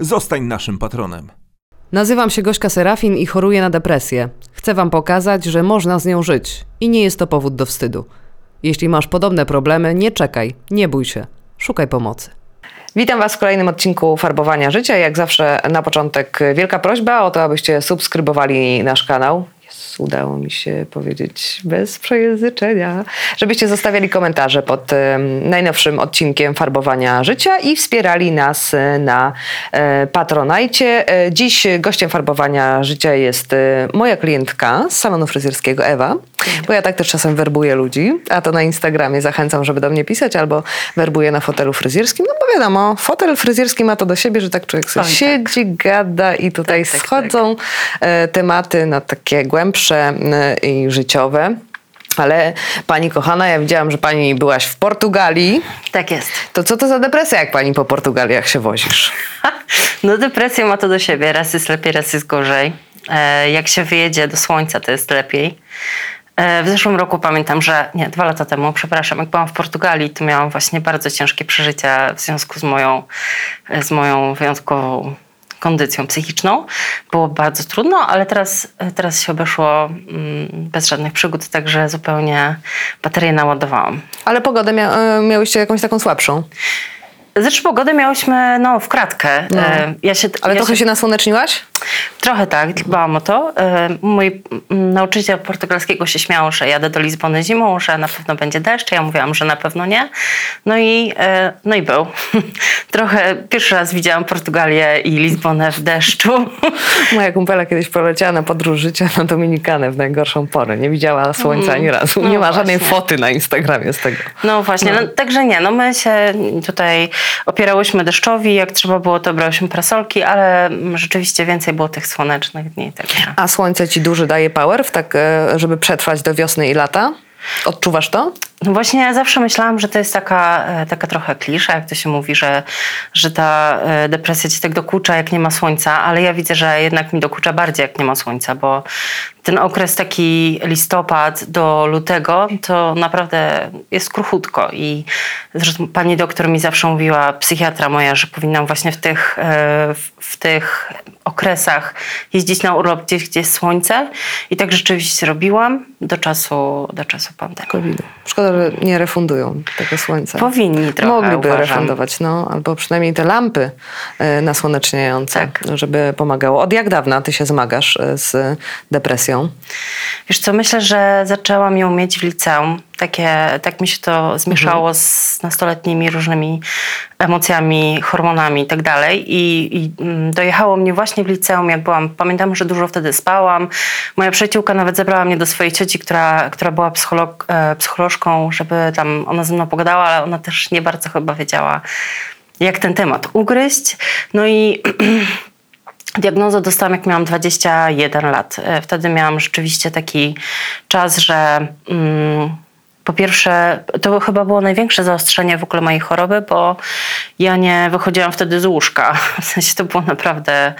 Zostań naszym patronem. Nazywam się Gośka Serafin i choruję na depresję. Chcę Wam pokazać, że można z nią żyć i nie jest to powód do wstydu. Jeśli masz podobne problemy, nie czekaj, nie bój się, szukaj pomocy. Witam Was w kolejnym odcinku Farbowania Życia. Jak zawsze na początek wielka prośba o to, abyście subskrybowali nasz kanał udało mi się powiedzieć bez przejęzyczenia, żebyście zostawiali komentarze pod najnowszym odcinkiem Farbowania Życia i wspierali nas e, na e, Patronajcie. E, dziś gościem Farbowania Życia jest moja klientka z salonu fryzjerskiego Ewa, bo ja tak też czasem werbuję ludzi, a to na Instagramie zachęcam, żeby do mnie pisać, albo werbuję na fotelu fryzjerskim, no bo wiadomo, fotel fryzjerski ma to do siebie, że tak człowiek sobie Oj, siedzi, tak. gada i tutaj tak, tak, schodzą tak. tematy na takie głębsze Y, i życiowe. Ale pani kochana, ja widziałam, że pani byłaś w Portugalii. Tak jest. To co to za depresja, jak pani po Portugaliach się wozisz? No depresja ma to do siebie. Raz jest lepiej, raz jest gorzej. E, jak się wyjedzie do słońca, to jest lepiej. E, w zeszłym roku pamiętam, że nie, dwa lata temu, przepraszam, jak byłam w Portugalii, to miałam właśnie bardzo ciężkie przeżycia w związku z moją, z moją wyjątkową kondycją psychiczną. Było bardzo trudno, ale teraz, teraz się obeszło mm, bez żadnych przygód, także zupełnie baterię naładowałam. Ale pogodę mia miałyście jakąś taką słabszą? Zresztą pogodę miałyśmy no, w kratkę. No. E, ja się, Ale ja trochę się... się nasłoneczniłaś? Trochę tak, dbałam o to. E, mój nauczyciel portugalskiego się śmiał, że jadę do Lizbony zimą, że na pewno będzie deszcz. Ja mówiłam, że na pewno nie. No i, e, no i był. Trochę pierwszy raz widziałam Portugalię i Lizbonę w deszczu. Moja kumpela kiedyś poleciała na podróż życia na Dominikanę w najgorszą porę. Nie widziała słońca ani razu. No nie ma właśnie. żadnej foty na Instagramie z tego. No właśnie, no. No, także nie. No my się tutaj opierałyśmy deszczowi. Jak trzeba było, to brałyśmy prasolki, ale rzeczywiście więcej było tych słonecznych dni. Także. A słońce ci duży daje power, tak, e, żeby przetrwać do wiosny i lata? Odczuwasz to? No właśnie ja zawsze myślałam, że to jest taka, e, taka trochę klisza, jak to się mówi, że, że ta e, depresja ci tak dokucza, jak nie ma słońca, ale ja widzę, że jednak mi dokucza bardziej, jak nie ma słońca, bo ten okres taki listopad do lutego to naprawdę jest kruchutko i zresztą pani doktor mi zawsze mówiła, psychiatra moja, że powinnam właśnie w tych, e, w tych okresach jeździć na urlop gdzieś, gdzie jest słońce i tak rzeczywiście robiłam do czasu, do czasu pandemii. COVID. Szkoda, że nie refundują tego słońca. Powinni trochę, Mogliby uważam. refundować, no, albo przynajmniej te lampy e, nasłoneczniające, tak. żeby pomagało. Od jak dawna ty się zmagasz e, z depresją? Wiesz co, myślę, że zaczęłam ją mieć w liceum. Takie, tak mi się to zmieszało mhm. z nastoletnimi różnymi emocjami, hormonami i tak dalej. I mm, dojechało mnie właśnie w liceum, jak byłam, pamiętam, że dużo wtedy spałam. Moja przyjaciółka nawet zabrała mnie do swojej cioci, która, która była psycholog, e, psycholożką, żeby tam ona ze mną pogadała, ale ona też nie bardzo chyba wiedziała, jak ten temat ugryźć. No i Diagnozę dostałam, jak miałam 21 lat. E, wtedy miałam rzeczywiście taki czas, że mm, po pierwsze, to chyba było największe zaostrzenie w ogóle mojej choroby, bo ja nie wychodziłam wtedy z łóżka. W sensie to było naprawdę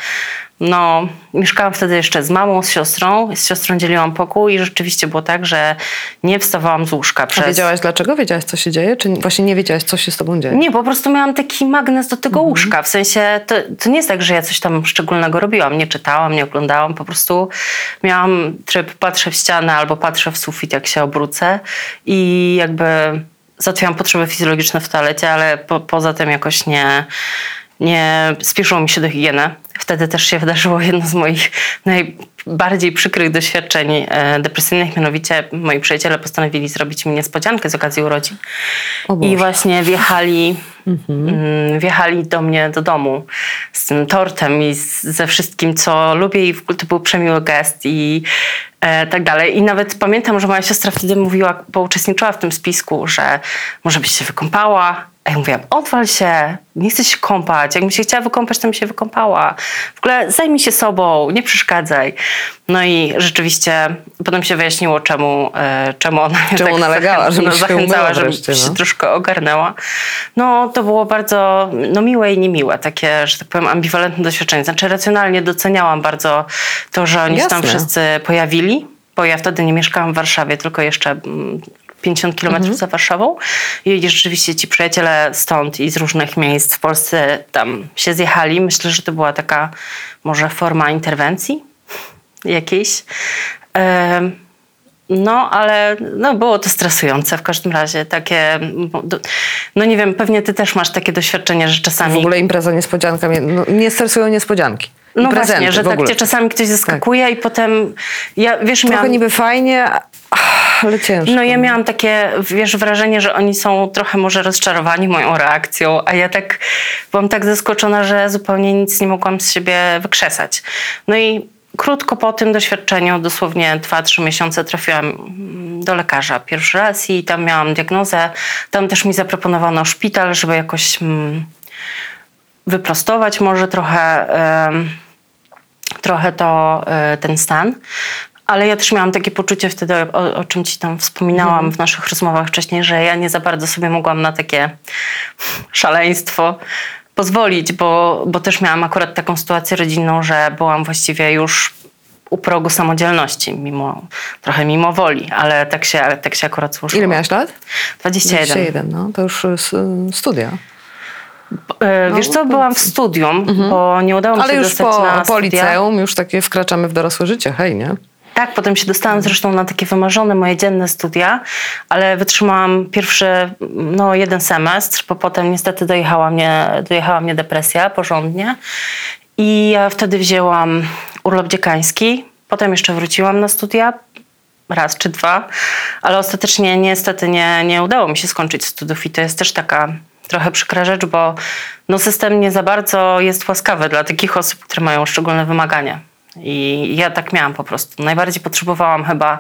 no, mieszkałam wtedy jeszcze z mamą, z siostrą. Z siostrą dzieliłam pokój i rzeczywiście było tak, że nie wstawałam z łóżka. Przez... A wiedziałaś dlaczego? Wiedziałaś, co się dzieje? Czy właśnie nie wiedziałaś, co się z tobą dzieje? Nie, po prostu miałam taki magnes do tego mhm. łóżka. W sensie, to, to nie jest tak, że ja coś tam szczególnego robiłam. Nie czytałam, nie oglądałam. Po prostu miałam tryb, patrzę w ścianę albo patrzę w sufit, jak się obrócę i jakby załatwiałam potrzeby fizjologiczne w toalecie, ale po, poza tym jakoś nie nie spieszyło mi się do higieny. Wtedy też się wydarzyło jedno z moich najbardziej przykrych doświadczeń e, depresyjnych, mianowicie moi przyjaciele postanowili zrobić mi niespodziankę z okazji urodzin. I właśnie wjechali, mhm. Mm, wjechali do mnie do domu z tym tortem i z, ze wszystkim, co lubię i to był przemiły gest i e, tak dalej. I nawet pamiętam, że moja siostra wtedy mówiła, bo uczestniczyła w tym spisku, że może byś się wykąpała, A ja mówiłam, odwal się, nie chcę się kąpać. Jakbym się chciała wykąpać, to bym się wykąpała. W ogóle zajmij się sobą, nie przeszkadzaj. No i rzeczywiście potem się wyjaśniło, czemu, e, czemu ona mnie Czemu tak nalegała, żeby no, zachęcała, żebym wreszcie, się no. troszkę ogarnęła. No to było bardzo no, miłe i niemiłe, takie, że tak powiem, ambiwalentne doświadczenie. Znaczy racjonalnie doceniałam bardzo to, że oni się tam Jasne. wszyscy pojawili, bo ja wtedy nie mieszkałam w Warszawie, tylko jeszcze mm, 50 kilometrów Mhm. za Warszawą. I rzeczywiście ci przyjaciele stąd i z różnych miejsc w Polsce tam się zjechali. Myślę, że to była taka może forma interwencji jakiejś. No, ale no, było to stresujące w każdym razie. Takie, no nie wiem, pewnie ty też masz takie doświadczenie, że czasami... W ogóle impreza niespodzianka, mnie, no, nie stresują niespodzianki. No prezenty właśnie, że tak cię czasami ktoś zaskakuje i potem... Ja, wiesz, Trochę miałam... niby fajnie, ale ciężko. No ja miałam takie, wiesz, wrażenie, że oni są trochę może rozczarowani moją reakcją, a ja tak byłam tak zaskoczona, że zupełnie nic nie mogłam z siebie wykrzesać. No i krótko po tym doświadczeniu, dosłownie 2-3 miesiące, trafiłam do lekarza pierwszy raz i tam miałam diagnozę. Tam też mi zaproponowano szpital, żeby jakoś mm, wyprostować może trochę, trochę to, e, ten stan. Ale ja też miałam takie poczucie wtedy, o, o czym ci tam wspominałam w naszych rozmowach wcześniej, że ja nie za bardzo sobie mogłam na takie szaleństwo pozwolić, bo, bo też miałam akurat taką sytuację rodzinną, że byłam właściwie już u progu samodzielności, mimo, trochę mimo woli, ale tak się, tak się akurat złożyło. Ile miałaś lat? 21. 21, no to już y, studia. E, Wiesz co, byłam w studium, bo nie udało mi Ale się już dostać po, na po studia. liceum już takie wkraczamy w dorosłe życie, hej, nie? Tak, potem się dostałam zresztą na takie wymarzone moje dzienne studia, ale wytrzymałam pierwszy, no jeden semestr, bo potem niestety dojechała mnie, dojechała mnie depresja porządnie i ja wtedy wzięłam urlop dziekański, potem jeszcze wróciłam na studia, raz czy dwa, ale ostatecznie niestety nie, nie udało mi się skończyć studiów i to jest też taka trochę przykra rzecz, bo no system nie za bardzo jest łaskawy dla takich osób, które mają szczególne wymagania. I ja tak miałam po prostu. Najbardziej potrzebowałam chyba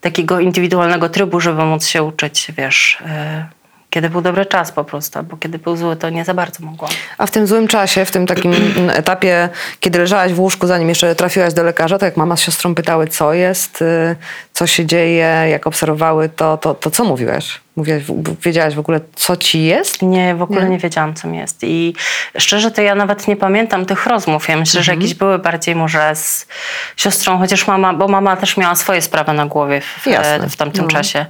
takiego indywidualnego trybu, żeby móc się uczyć, wiesz, yy, kiedy był dobry czas po prostu, bo kiedy był zły, to nie za bardzo mogłam. A w tym złym czasie, w tym takim mm, etapie, kiedy leżałaś w łóżku, zanim jeszcze trafiłaś do lekarza, to jak mama z siostrą pytały, co jest, y, co się dzieje, jak obserwowały, to, to, to co mówiłaś? Mówiłaś, wiedziałaś w ogóle, co ci jest? Nie, w ogóle Nie? nie, wiedziałam, co mi jest. I szczerze to ja nawet nie pamiętam tych rozmów. Ja myślę, że jakieś były bardziej może z siostrą, chociaż mama, bo mama też miała swoje sprawy na głowie w, w tamtym No. czasie.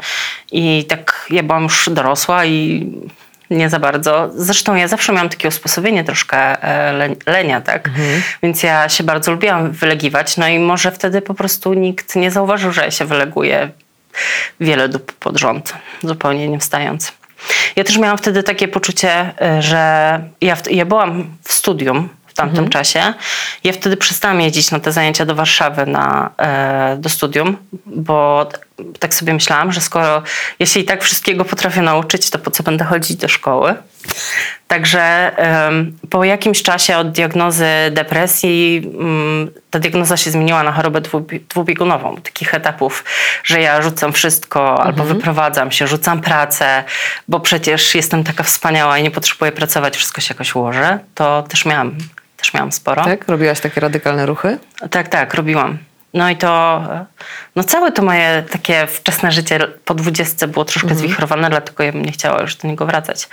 I tak ja byłam już dorosła i nie za bardzo. Zresztą ja zawsze miałam takie usposobienie troszkę e, le- lenia, tak? Więc ja się bardzo lubiłam wylegiwać. No i może wtedy po prostu nikt nie zauważył, że ja się wyleguję wiele dób pod rząd, zupełnie nie wstając. Ja też miałam wtedy takie poczucie, y, że ja, w, ja byłam w studium w tamtym czasie. Ja wtedy przestałam jeździć na te zajęcia do Warszawy na, e, do studium, bo tak sobie myślałam, że skoro ja się i tak wszystkiego potrafię nauczyć, to po co będę chodzić do szkoły? Także po jakimś czasie od diagnozy depresji mm, ta diagnoza się zmieniła na chorobę dwubi- dwubiegunową. Takich etapów, że ja rzucam wszystko albo wyprowadzam się, rzucam pracę, bo przecież jestem taka wspaniała i nie potrzebuję pracować, wszystko się jakoś ułoży. To też miałam, też miałam sporo. Tak? Robiłaś takie radykalne ruchy? Tak, tak, robiłam. No i to, e, no całe to moje takie wczesne życie po dwudziestce było troszkę zwichrowane, dlatego ja bym nie chciała już do niego wracać.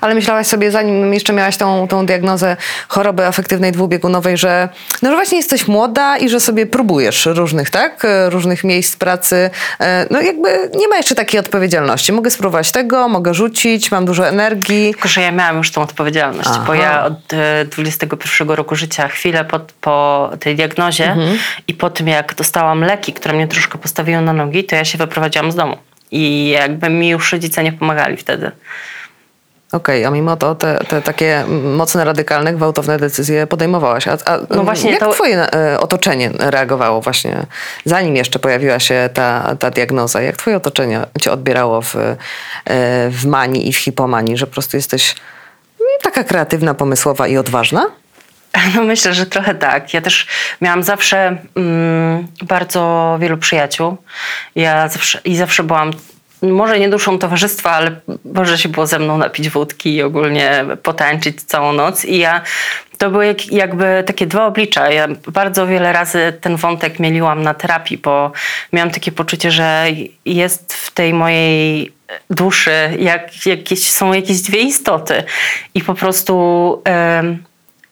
Ale myślałaś sobie, zanim jeszcze miałaś tą, tą diagnozę choroby afektywnej dwubiegunowej, że no że właśnie jesteś młoda i że sobie próbujesz różnych, tak? E, Różnych miejsc pracy. E, No jakby nie ma jeszcze takiej odpowiedzialności. Mogę spróbować tego, mogę rzucić, mam dużo energii. Tylko, że ja miałam już tą odpowiedzialność, bo Aha. ja od e, 21 roku życia, chwilę po, po tej diagnozie i po tym, jak dostałam leki, które mnie troszkę postawiły na nogi, to ja się wyprowadziłam z domu. I jakby mi już rodzice nie pomagali wtedy. Okej, a mimo to te, te takie mocne, radykalne, gwałtowne decyzje podejmowałaś. A, a No właśnie jak to- twoje e, otoczenie reagowało właśnie, zanim jeszcze pojawiła się ta, ta diagnoza? Jak twoje otoczenie cię odbierało w, e, w manii i w hipomanii, że po prostu jesteś mm, taka kreatywna, pomysłowa i odważna? No myślę, że trochę tak. Ja też miałam zawsze mm, bardzo wielu przyjaciół. Ja zawsze, I zawsze byłam może nie duszą towarzystwa, ale może się było ze mną napić wódki i ogólnie potańczyć całą noc. I ja to były jak, jakby takie dwa oblicza. Ja bardzo wiele razy ten wątek mieliłam na terapii, bo miałam takie poczucie, że jest w tej mojej duszy jak, jakieś, są jakieś dwie istoty i po prostu... em,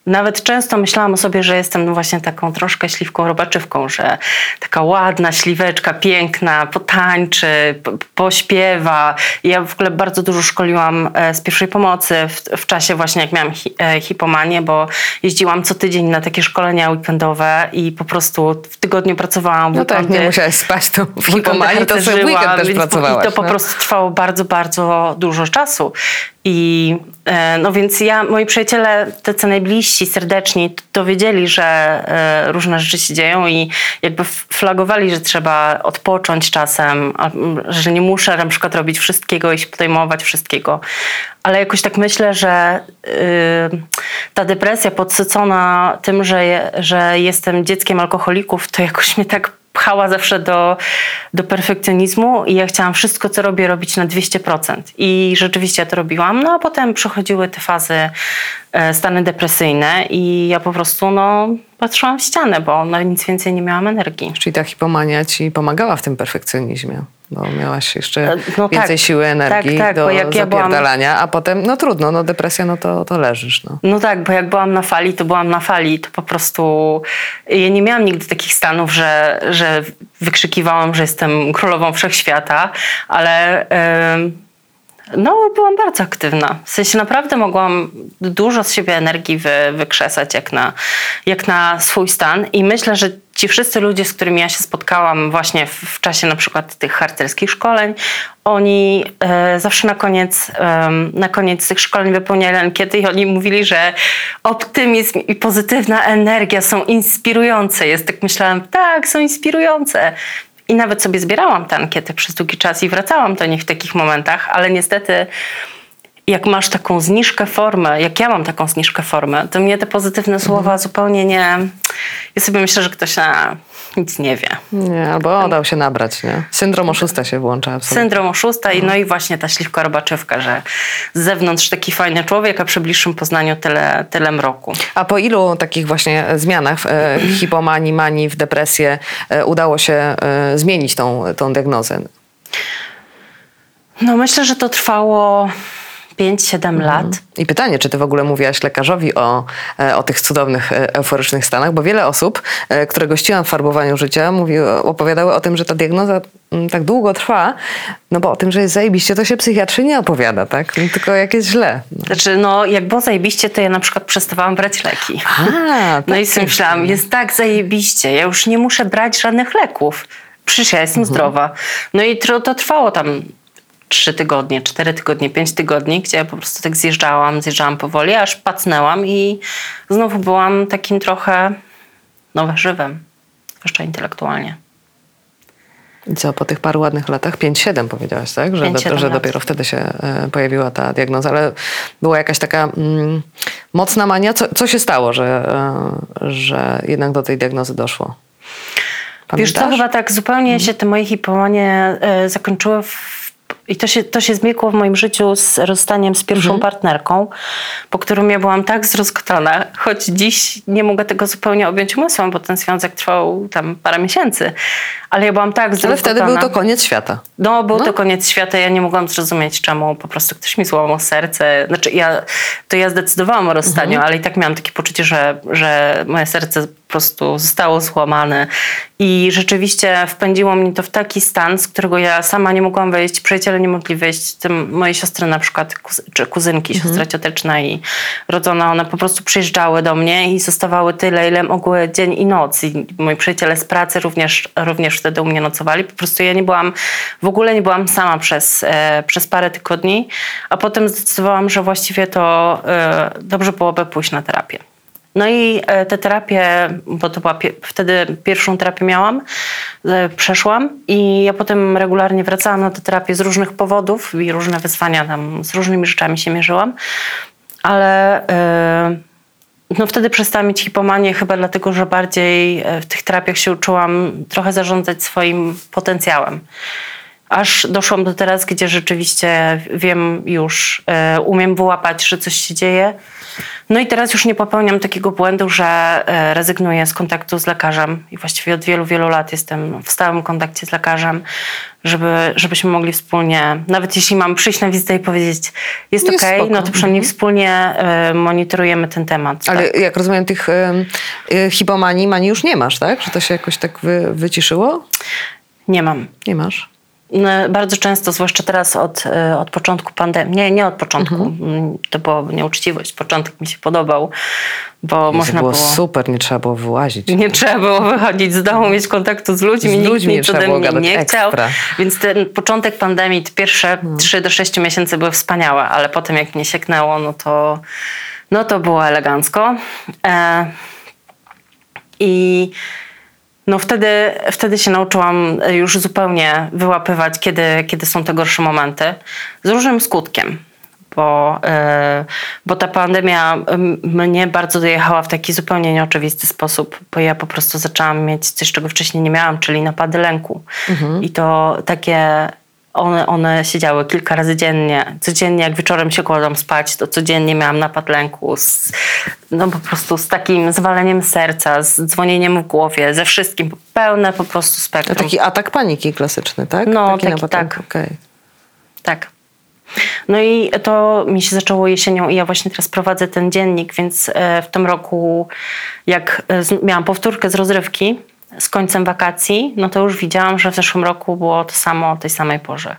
nawet często myślałam o sobie, że jestem właśnie taką troszkę śliwką robaczywką, że taka ładna śliweczka, piękna, potańczy, pośpiewa. Ja w ogóle bardzo dużo szkoliłam e, z pierwszej pomocy w, w czasie właśnie jak miałam hi, e, hipomanię, bo jeździłam co tydzień na takie szkolenia weekendowe i po prostu w tygodniu pracowałam. No tak, nie musiałaś spać to w hipomanii, to sobie w weekend też pracowałaś. I to po no. prostu trwało bardzo, bardzo dużo czasu. I e, no więc ja, moi przyjaciele, tacy najbliżsi, serdeczni, t- to wiedzieli, że e, różne rzeczy się dzieją i jakby flagowali, że trzeba odpocząć czasem, że nie muszę na przykład robić wszystkiego i się podejmować wszystkiego. Ale jakoś tak myślę, że y, ta depresja podsycona tym, że, że jestem dzieckiem alkoholików, to jakoś mnie tak pchała zawsze do, do perfekcjonizmu i ja chciałam wszystko, co robię, robić na 200%. I rzeczywiście ja to robiłam. No a potem przychodziły te fazy, e, stany depresyjne i ja po prostu no, patrzyłam w ścianę, bo na nic więcej nie miałam energii. Czyli ta hipomania ci pomagała w tym perfekcjonizmie, bo miałaś jeszcze E, no więcej tak. siły, energii Tak, tak, do bo jak ja byłam- a potem, no trudno, no depresja, no to, to leżysz. No. No tak, bo jak byłam na fali, to byłam na fali. To po prostu. Ja nie miałam nigdy takich stanów, że, że wykrzykiwałam, że jestem królową wszechświata, ale. em, no, byłam bardzo aktywna. W sensie naprawdę mogłam dużo z siebie energii wy, wykrzesać jak na, jak na swój stan. I myślę, że ci wszyscy ludzie, z którymi ja się spotkałam właśnie w, w czasie na przykład tych harcerskich szkoleń, oni e, zawsze na koniec, em, na koniec tych szkoleń wypełniali ankiety i oni mówili, że optymizm i pozytywna energia są inspirujące. Jest tak myślałam, tak, są inspirujące. I nawet sobie zbierałam te ankiety przez długi czas i wracałam do nich w takich momentach, ale niestety jak masz taką zniżkę formy, jak ja mam taką zniżkę formy, to mnie te pozytywne słowa zupełnie nie... Ja sobie myślę, że ktoś na nic nie wie. Nie, albo dał się nabrać, nie? Syndrom oszusta się włącza. absolutnie. Syndrom oszusta i no i właśnie ta śliwka robaczywka, że z zewnątrz taki fajny człowiek, a przy bliższym poznaniu tyle, tyle mroku. A po ilu takich właśnie zmianach w e, hipomanii, manii, w depresję e, udało się e, zmienić tą, tą diagnozę? No myślę, że to trwało 5-7 lat. I pytanie, czy ty w ogóle mówiłaś lekarzowi o, e, o tych cudownych, e, euforycznych stanach, bo wiele osób, e, które gościłam w farbowaniu życia, mówi, opowiadały o tym, że ta diagnoza mm, tak długo trwa, no bo o tym, że jest zajebiście, to się psychiatrzy nie opowiada, tak? No, tylko jak jest źle. Znaczy, no jak było zajebiście, to ja na przykład przestawałam brać leki. A, No tak i sobie myślałam, jest tak zajebiście, ja już nie muszę brać żadnych leków. Przecież ja jestem zdrowa. No i to, to trwało tam trzy tygodnie, cztery tygodnie, pięć tygodni, gdzie ja po prostu tak zjeżdżałam, zjeżdżałam powoli, aż pacnęłam i znowu byłam takim trochę no, warzywem, zwłaszcza intelektualnie. I co, po tych paru ładnych latach, 5-7 powiedziałaś, tak? Że, 5-7 do, że dopiero wtedy się e, pojawiła ta diagnoza, ale była jakaś taka mm, mocna mania. Co, co się stało, że, e, że jednak do tej diagnozy doszło? Wiesz co, Pamiętasz? chyba tak zupełnie się te moje hipomanie e, zakończyły w, i to się, to się zmiekło w moim życiu z rozstaniem z pierwszą partnerką, po którym ja byłam tak zrozgotana, choć dziś nie mogę tego zupełnie objąć umysłem, bo ten związek trwał tam parę miesięcy, ale ja byłam tak Ale zrozgotana. wtedy był to koniec świata. No, był No. to koniec świata. Ja nie mogłam zrozumieć, czemu po prostu ktoś mi złamał serce. Znaczy, ja, to ja zdecydowałam o rozstaniu, ale i tak miałam takie poczucie, że, że moje serce prostu zostało złamane. I rzeczywiście wpędziło mnie to w taki stan, z którego ja sama nie mogłam wyjść, przyjaciele nie mogli wyjść. Tym, moje siostry na przykład, czy kuzynki, siostra cioteczna i rodzona, one po prostu przyjeżdżały do mnie i zostawały tyle, ile mogły dzień i noc. I moi przyjaciele z pracy również, również wtedy u mnie nocowali. Po prostu ja nie byłam, w ogóle nie byłam sama przez, e, przez parę tygodni, a potem zdecydowałam, że właściwie to e, dobrze byłoby pójść na terapię. No i e, tę terapię, bo to była wtedy pierwszą terapię miałam, e, przeszłam i ja potem regularnie wracałam na tę terapię z różnych powodów i różne wyzwania tam z różnymi rzeczami się mierzyłam, ale e, no wtedy przestałam mieć hipomanię chyba dlatego, że bardziej w tych terapiach się uczyłam trochę zarządzać swoim potencjałem. Aż doszłam do teraz, gdzie rzeczywiście wiem już, e, umiem wyłapać, że coś się dzieje. No i teraz już nie popełniam takiego błędu, że e, rezygnuję z kontaktu z lekarzem i właściwie od wielu, wielu lat jestem w stałym kontakcie z lekarzem, żeby, żebyśmy mogli wspólnie, nawet jeśli mam przyjść na wizytę i powiedzieć jest, Jest okej, spoko. no to przynajmniej wspólnie e, monitorujemy ten temat. Ale tak. jak rozumiem, tych y, hipomanii, manii już nie masz, tak? Że to się jakoś tak wy, wyciszyło? Nie mam. Nie masz. No, Bardzo często, zwłaszcza teraz od, e, od początku pandemii, nie, nie od początku, Mhm. mm, to byłoby nieuczciwość, początek mi się podobał, bo Jezu, można było było... super, nie trzeba było wyłazić. Nie trzeba było wychodzić z domu, mieć kontaktu z ludźmi, Z nikt ludźmi nic ode mnie nie chciał. ekstra. Więc ten początek pandemii, te pierwsze No. 3 do 6 miesięcy były wspaniałe, ale potem jak mnie sieknęło, no to, no to było elegancko. E, I no wtedy, wtedy się nauczyłam już zupełnie wyłapywać, kiedy, kiedy są te gorsze momenty, z różnym skutkiem. Bo, e, bo ta pandemia mnie bardzo dojechała w taki zupełnie nieoczywisty sposób, bo ja po prostu zaczęłam mieć coś, czego wcześniej nie miałam, czyli napady lęku. I to takie one, one siedziały kilka razy dziennie. Codziennie, jak wieczorem się kładłam spać, to codziennie miałam napad lęku. Z, no po prostu z takim zwaleniem serca, z dzwonieniem w głowie, ze wszystkim. Pełne po prostu To spektrum. taki atak paniki klasyczny, tak? No, taki taki, tak. okej. Tak. No i to mi się zaczęło jesienią i ja właśnie teraz prowadzę ten dziennik, więc e, w tym roku jak e, miałam powtórkę z rozrywki z końcem wakacji, no to już widziałam, że w zeszłym roku było to samo o tej samej porze.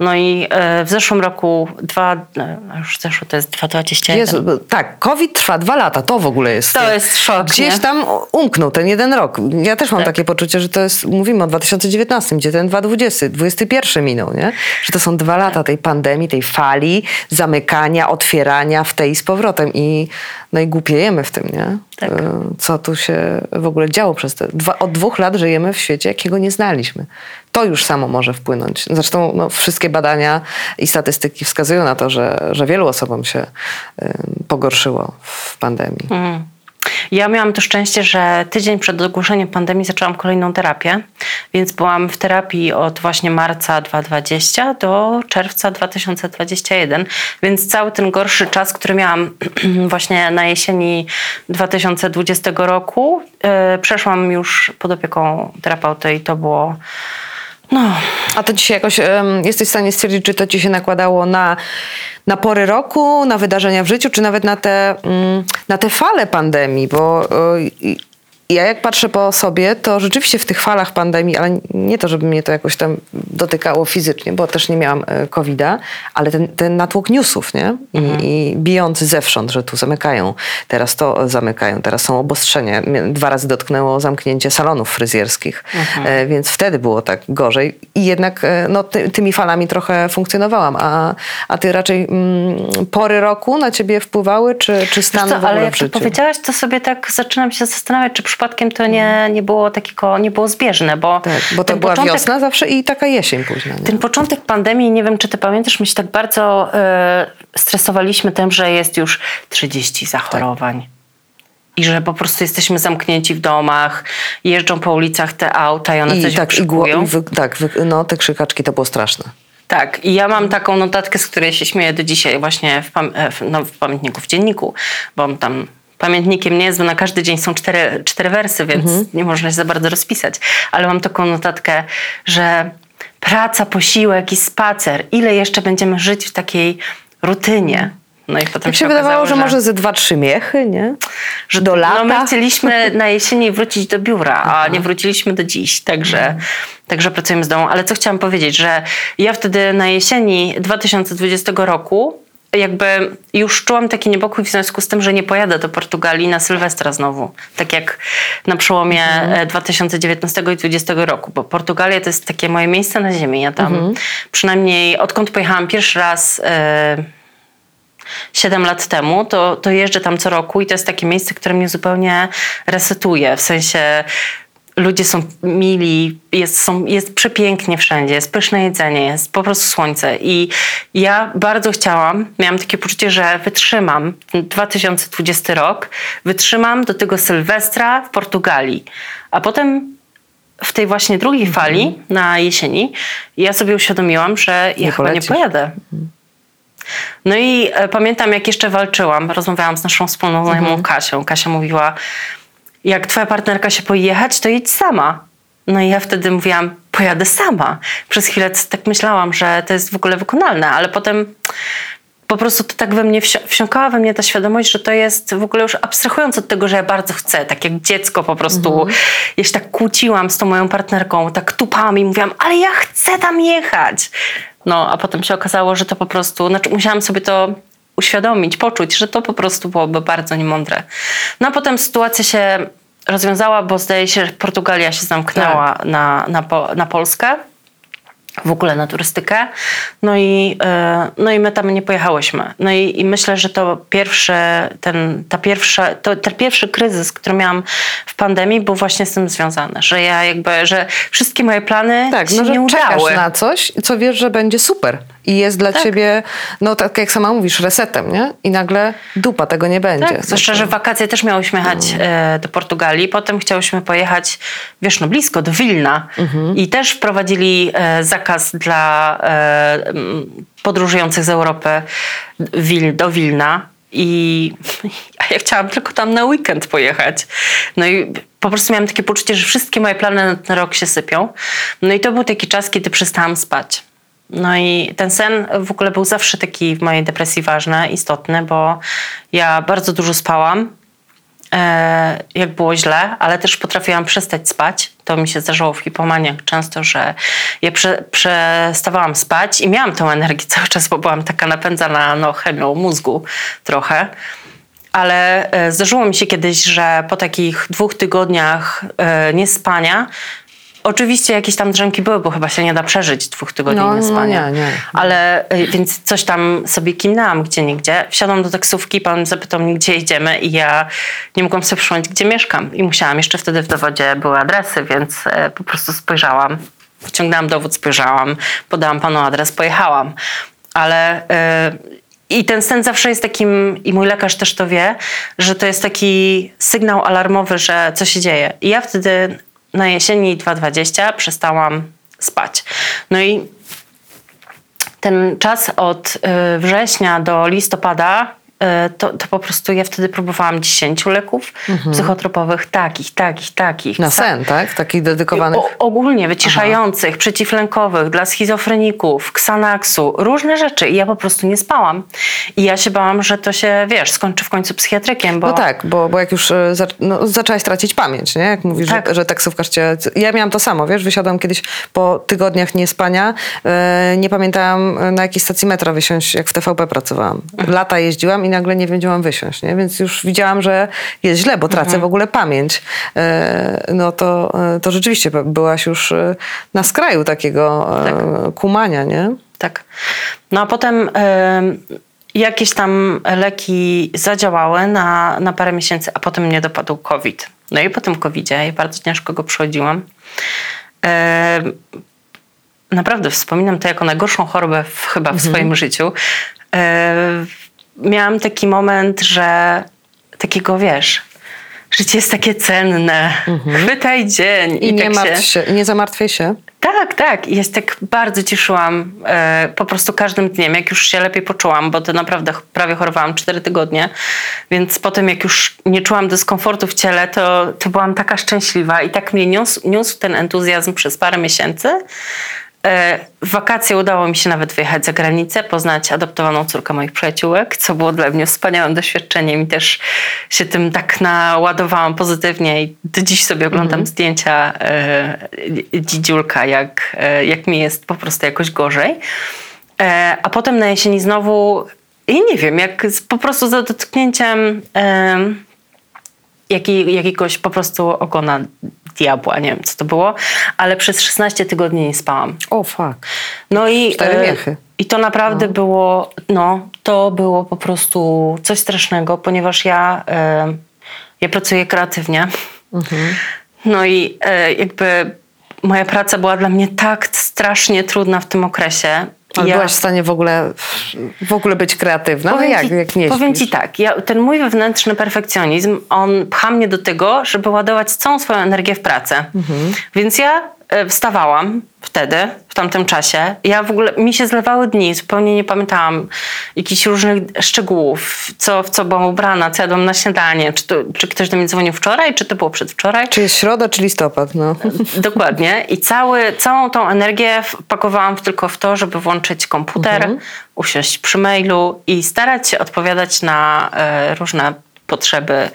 No i e, w zeszłym roku dwa, e, już zeszło to jest 2021. Jezu, tak, COVID trwa dwa lata, to w ogóle jest... To jest szok, Gdzieś nie? tam umknął ten jeden rok. Ja też mam Tak. takie poczucie, że to jest, mówimy o 2019, gdzie ten 2020, 21 minął, nie? Że to są dwa lata tej pandemii, tej fali, zamykania, otwierania w tej i z powrotem i no i głupiejemy w tym, nie? Tak. Y, Co tu się w ogóle działo przez te... Dwa, od dwóch lat żyjemy w świecie, jakiego nie znaliśmy. To już samo może wpłynąć. Zresztą no, wszystkie badania i statystyki wskazują na to, że, że wielu osobom się y, pogorszyło w pandemii. Mm. Ja miałam to szczęście, że tydzień przed ogłoszeniem pandemii zaczęłam kolejną terapię, więc byłam w terapii od właśnie marca 2020 do czerwca 2021, więc cały ten gorszy czas, który miałam właśnie na jesieni 2020 roku, yy, przeszłam już pod opieką terapeuty i to było no, A to się jakoś, em, jesteś w stanie stwierdzić, czy to ci się nakładało na, na pory roku, na wydarzenia w życiu, czy nawet na te, mm, na te fale pandemii, bo i- ja jak patrzę po sobie, to rzeczywiście w tych falach pandemii, ale nie to, żeby mnie to jakoś tam dotykało fizycznie, bo też nie miałam e, COVID-a, ale ten, ten natłok newsów, nie? I, I bijący zewsząd, że tu zamykają, teraz to zamykają, teraz są obostrzenia. Mnie Dwa razy dotknęło zamknięcie salonów fryzjerskich, e, więc wtedy było tak gorzej. I jednak e, no, ty, tymi falami trochę funkcjonowałam, a, a ty raczej mm, pory roku na ciebie wpływały, czy, czy stan co, w ogóle ale w jak to życiu? powiedziałaś, to sobie tak zaczynam się zastanawiać, czy przypadkiem to nie, nie było takiego, nie było zbieżne, bo, Tak, bo to była początek, wiosna zawsze i taka jesień późna. Nie? Ten początek pandemii, nie wiem czy ty pamiętasz, my się tak bardzo e, stresowaliśmy tym, że jest już 30 zachorowań. I że po prostu jesteśmy zamknięci w domach, jeżdżą po ulicach te auta i one I coś tak, i gło, wykrzykują. i wy, tak wy, no te krzykaczki to było straszne. Tak, i ja mam taką notatkę, z której się śmieję do dzisiaj właśnie w, pam- e, w, no, w pamiętniku, w dzienniku, bo on tam pamiętnikiem nie jest, bo na każdy dzień są cztery, cztery wersy, więc nie można się za bardzo rozpisać. Ale mam taką notatkę, że praca, posiłek i spacer, ile jeszcze będziemy żyć w takiej rutynie. No i potem Tak się wydawało, okazało, że, może ze dwa, trzy miechy, nie? Że do lata. No my chcieliśmy na jesieni wrócić do biura, a nie wróciliśmy do dziś, także, także pracujemy z domu. Ale co chciałam powiedzieć, że ja wtedy na jesieni 2020 roku jakby już czułam taki niepokój w związku z tym, że nie pojadę do Portugalii na Sylwestra znowu. Tak jak na przełomie e, 2019 i 2020 roku, bo Portugalia to jest takie moje miejsce na ziemi. Ja tam przynajmniej odkąd pojechałam pierwszy raz... E, 7 lat temu, to, to jeżdżę tam co roku i to jest takie miejsce, które mnie zupełnie resetuje. W sensie ludzie są mili, jest, są, jest przepięknie wszędzie, jest pyszne jedzenie, jest po prostu słońce. I ja bardzo chciałam, miałam takie poczucie, że wytrzymam ten 2020 rok, wytrzymam do tego Sylwestra w Portugalii. A potem w tej właśnie drugiej fali na jesieni ja sobie uświadomiłam, że ja Nie chyba nie pojadę. No i e, pamiętam, jak jeszcze walczyłam, rozmawiałam z naszą wspólną znajomą Kasią. Kasia mówiła, jak twoja partnerka się boi jechać, to jedź sama. No i ja wtedy mówiłam, pojadę sama. Przez chwilę tak myślałam, że to jest w ogóle wykonalne, ale potem po prostu to tak we mnie wsi- wsiąkała we mnie ta świadomość, że to jest w ogóle już abstrahując od tego, że ja bardzo chcę, tak jak dziecko po prostu. Ja się tak kłóciłam z tą moją partnerką, tak tupałam i mówiłam, ale ja chcę tam jechać. No, a potem się okazało, że to po prostu, znaczy musiałam sobie to uświadomić, poczuć, że to po prostu byłoby bardzo niemądre. No a potem sytuacja się rozwiązała, bo zdaje się, że Portugalia się zamknęła na, na, po, na Polskę w ogóle na turystykę. No i, e, no i my tam nie pojechałyśmy. No i, i myślę, że to pierwszy, ten, ta pierwsza, to, ten pierwszy kryzys, który miałam w pandemii, był właśnie z tym związany, że ja jakby, że wszystkie moje plany Tak, się no że nie udały. na coś, co wiesz, że będzie super. I jest dla Tak. ciebie, no tak jak sama mówisz, resetem, nie? I nagle dupa, tego nie będzie. Tak, zwłaszcza, że wakacje też miałyśmy jechać e, do Portugalii. Potem chciałyśmy pojechać, wiesz, no blisko, do Wilna. I też wprowadzili e, zakaz dla e, podróżujących z Europy Wil, do Wilna. I ja chciałam tylko tam na weekend pojechać. No i po prostu miałam takie poczucie, że wszystkie moje plany na ten rok się sypią. No i to był taki czas, kiedy przestałam spać. No i ten sen w ogóle był zawsze taki w mojej depresji ważny, istotny, bo ja bardzo dużo spałam, e, jak było źle, ale też potrafiłam przestać spać. To mi się zdarzało w hipomaniach często, że ja prze, przestawałam spać i miałam tą energię cały czas, bo byłam taka napędzana no, chemią mózgu trochę. Ale e, zdarzyło mi się kiedyś, że po takich dwóch tygodniach e, niespania, oczywiście jakieś tam drzemki były, bo chyba się nie da przeżyć dwóch tygodni No, no niespania. nie, nie. Ale y, więc coś tam sobie kimnęłam gdzie nigdzie. Wsiadłam do taksówki, pan zapytał mnie, gdzie jedziemy i ja nie mogłam sobie przypomnieć, gdzie mieszkam. I musiałam, jeszcze wtedy w dowodzie były adresy, więc e, po prostu spojrzałam. Wyciągnęłam dowód, spojrzałam, podałam panu adres, pojechałam. Ale e, i ten sen zawsze jest takim, i mój lekarz też to wie, że to jest taki sygnał alarmowy, że co się dzieje. I ja wtedy na jesieni 2020 przestałam spać. No i ten czas od y, września do listopada, to, to po prostu ja wtedy próbowałam 10 leków psychotropowych, takich, takich, takich. Na sen, tak? Takich dedykowanych. o, ogólnie wyciszających, przeciwlękowych, dla schizofreników, Xanaxu, różne rzeczy. I ja po prostu nie spałam. I ja się bałam, że to się, wiesz, skończy w końcu psychiatrykiem, bo... No tak, bo, bo jak już e, za, no, zaczęłaś tracić pamięć, nie? Jak mówisz, Tak. że, że taksówkarz cię... Ja miałam to samo, wiesz, wysiadłam kiedyś po tygodniach niespania, e, nie pamiętałam e, na jakiej stacji metra wysiąść, jak w TVP pracowałam. Lata jeździłam i nagle nie wiedziałam wysiąść, nie? Więc już widziałam, że jest źle, bo tracę Mhm. w ogóle pamięć. E, no to, e, to rzeczywiście byłaś już e, na skraju takiego e, kumania, nie? Tak. No a potem em, jakieś tam leki zadziałały na, na parę miesięcy, a potem mnie dopadł COVID. No i po tym COVIDzie ja bardzo ciężko go przechodziłam. Naprawdę wspominam to jako najgorszą chorobę w, chyba w swoim życiu. Miałam taki moment, że takiego wiesz, życie jest takie cenne. Chwytaj dzień. I, nie, tak martw się, nie zamartwiaj się. tak, tak. I się tak bardzo cieszyłam e, po prostu każdym dniem, jak już się lepiej poczułam, bo to naprawdę prawie chorowałam 4 tygodnie, więc potem jak już nie czułam dyskomfortu w ciele, to, to byłam taka szczęśliwa i tak mnie niósł, niósł ten entuzjazm przez parę miesięcy. E, W wakacje udało mi się nawet wyjechać za granicę, poznać adoptowaną córkę moich przyjaciółek, co było dla mnie wspaniałym doświadczeniem i też się tym tak naładowałam pozytywnie i do dziś sobie oglądam zdjęcia e, dzidziulka, jak, e, jak mi jest po prostu jakoś gorzej. E, a potem na jesieni znowu, i nie wiem, jak z, po prostu za dotknięciem e, jaki, jakiegoś po prostu ogona diabła, nie wiem co to było, ale przez 16 tygodni nie spałam. O, fuck. No i, Cztery e, miechy. I to naprawdę było, no, to było po prostu coś strasznego, ponieważ ja, e, ja pracuję kreatywnie. No i e, jakby moja praca była dla mnie tak strasznie trudna w tym okresie, Ale Ja- byłaś w stanie w ogóle, w ogóle być kreatywna? No jak, ci, jak nie powiem śpisz? ci tak, ja, ten mój wewnętrzny perfekcjonizm, on pcha mnie do tego, żeby ładować całą swoją energię w pracę. Mhm. Więc ja wstawałam wtedy, w tamtym czasie. Ja w ogóle, mi się zlewały dni, zupełnie nie pamiętałam jakichś różnych szczegółów, co, w co byłam ubrana, co jadłam na śniadanie, czy, to, czy ktoś do mnie dzwonił wczoraj, czy to było przedwczoraj. Czy jest środa, czy listopad? No. Dokładnie. I cały, całą tą energię wpakowałam w- tylko w to, żeby włączyć komputer, usiąść przy mailu i starać się odpowiadać na e, różne potrzeby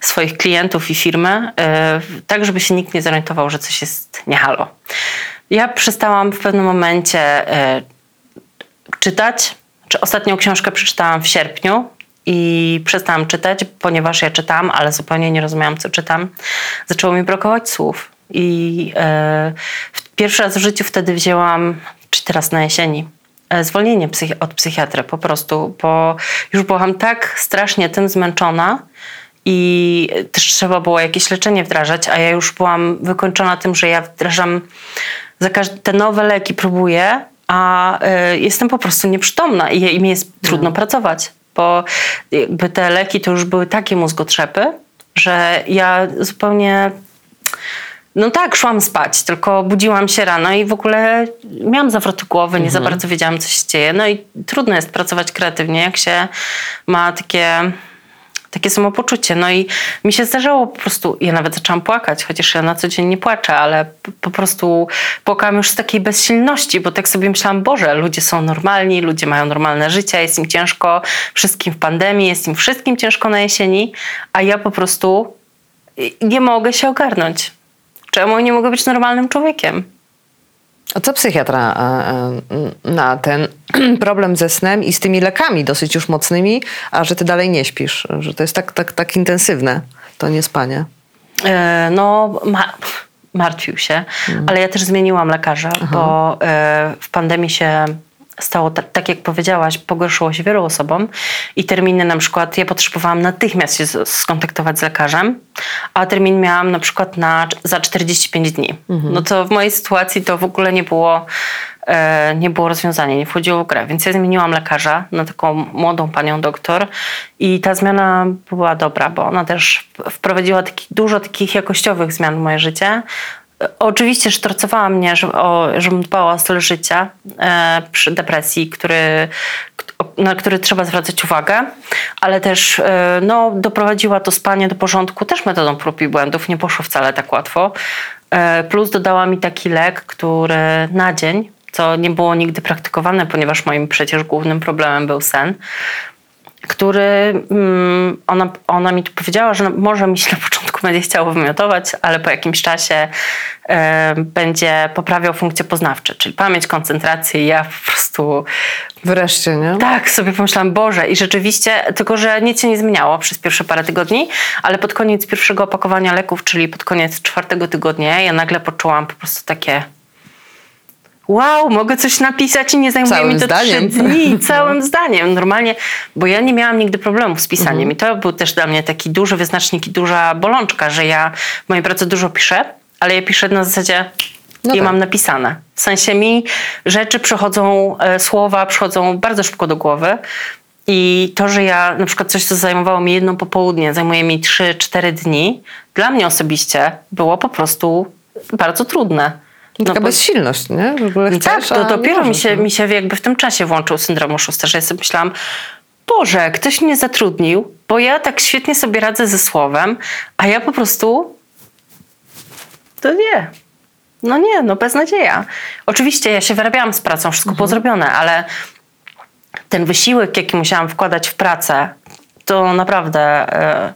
swoich klientów i firmy, e, tak żeby się nikt nie zorientował, że coś jest nie halo. Ja przestałam w pewnym momencie e, czytać. Czy ostatnią książkę przeczytałam w sierpniu i przestałam czytać, ponieważ ja czytam, ale zupełnie nie rozumiałam, co czytam. Zaczęło mi brakować słów. I e, pierwszy raz w życiu wtedy wzięłam, czy teraz na jesieni, zwolnienie psychi- od psychiatry po prostu, bo już byłam tak strasznie tym zmęczona i też trzeba było jakieś leczenie wdrażać, a ja już byłam wykończona tym, że ja wdrażam za każde te nowe leki próbuję, a y, jestem po prostu nieprzytomna i, i mi jest trudno pracować, bo jakby te leki to już były takie mózgotrzepy, że ja zupełnie no tak, szłam spać, tylko budziłam się rano i w ogóle miałam zawroty głowy, nie za bardzo wiedziałam, co się dzieje. No i trudno jest pracować kreatywnie, jak się ma takie, takie samopoczucie. No i mi się zdarzało po prostu, ja nawet zaczęłam płakać, chociaż ja na co dzień nie płaczę, ale po prostu płakałam już z takiej bezsilności, bo tak sobie myślałam, Boże, ludzie są normalni, ludzie mają normalne życie, jest im ciężko, wszystkim w pandemii, jest im wszystkim ciężko na jesieni, a ja po prostu nie mogę się ogarnąć. Czemu nie mogę być normalnym człowiekiem? A co psychiatra e, e, na ten problem ze snem i z tymi lekami dosyć już mocnymi, a że ty dalej nie śpisz, że to jest tak, tak, tak intensywne, to nie spanie. E, No, ma- martwił się, ale ja też zmieniłam lekarza, bo e, w pandemii się stało tak, tak, jak powiedziałaś, pogorszyło się wielu osobom i terminy na przykład, ja potrzebowałam natychmiast się skontaktować z lekarzem, a termin miałam na przykład na, za 45 dni. No to w mojej sytuacji to w ogóle nie było, e, nie było rozwiązania, nie wchodziło w grę, więc ja zmieniłam lekarza na taką młodą panią doktor i ta zmiana była dobra, bo ona też wprowadziła taki, dużo takich jakościowych zmian w moje życie. Oczywiście sztorcowała mnie, że, o, żebym dbała o styl życia e, przy depresji, który, na który trzeba zwracać uwagę, ale też e, no, doprowadziła to spanie do porządku też metodą prób i błędów. Nie poszło wcale tak łatwo. E, plus dodała mi taki lek, który na dzień, co nie było nigdy praktykowane, ponieważ moim przecież głównym problemem był sen który mm, ona, ona mi tu powiedziała, że może mi się na początku będzie chciało wymiotować, ale po jakimś czasie e, będzie poprawiał funkcje poznawcze, czyli pamięć, koncentrację. I ja po prostu Wreszcie, nie? tak sobie pomyślałam, Boże, i rzeczywiście, tylko że nic się nie zmieniało przez pierwsze parę tygodni, ale pod koniec pierwszego opakowania leków, czyli pod koniec czwartego tygodnia, ja nagle poczułam po prostu takie wow, mogę coś napisać i nie zajmuje Całym mi to zdaniem. trzy dni, całym zdaniem. Normalnie, bo ja nie miałam nigdy problemu z pisaniem Mhm. i to był też dla mnie taki duży wyznacznik i duża bolączka, że ja w mojej pracy dużo piszę, ale ja piszę na zasadzie No i tak. mam napisane. W sensie mi rzeczy przychodzą, e, słowa przychodzą bardzo szybko do głowy. I to, że ja na przykład coś, co zajmowało mi jedno popołudnie, zajmuje mi 3-4 dni, dla mnie osobiście było po prostu bardzo trudne. Taka No bo- bezsilność, nie? W ogóle tak, chcesz, to a dopiero mi się, no. mi się jakby w tym czasie włączył syndrom oszustwa, że ja sobie myślałam, Boże, ktoś mnie zatrudnił, bo ja tak świetnie sobie radzę ze słowem, a ja po prostu to nie. No nie, no beznadzieja. Oczywiście ja się wyrabiałam z pracą, wszystko Mhm. było zrobione, ale ten wysiłek, jaki musiałam wkładać w pracę, to naprawdę e,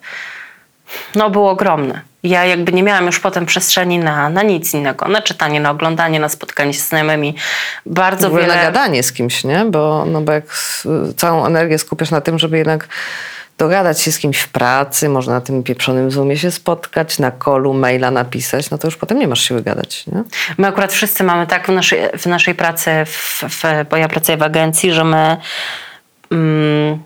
no, był ogromny. Ja jakby nie miałam już potem przestrzeni na, na nic innego, na czytanie, na oglądanie, na spotkanie się z znajomymi. Bardzo wiele... na gadanie z kimś, nie? Bo, no bo jak całą energię skupiasz na tym, żeby jednak dogadać się z kimś w pracy, można na tym pieprzonym Zoomie się spotkać, na kolu maila napisać, no to już potem nie masz siły gadać, nie? My akurat wszyscy mamy tak w naszej, w naszej pracy, w, w, bo ja pracuję w agencji, że my mm,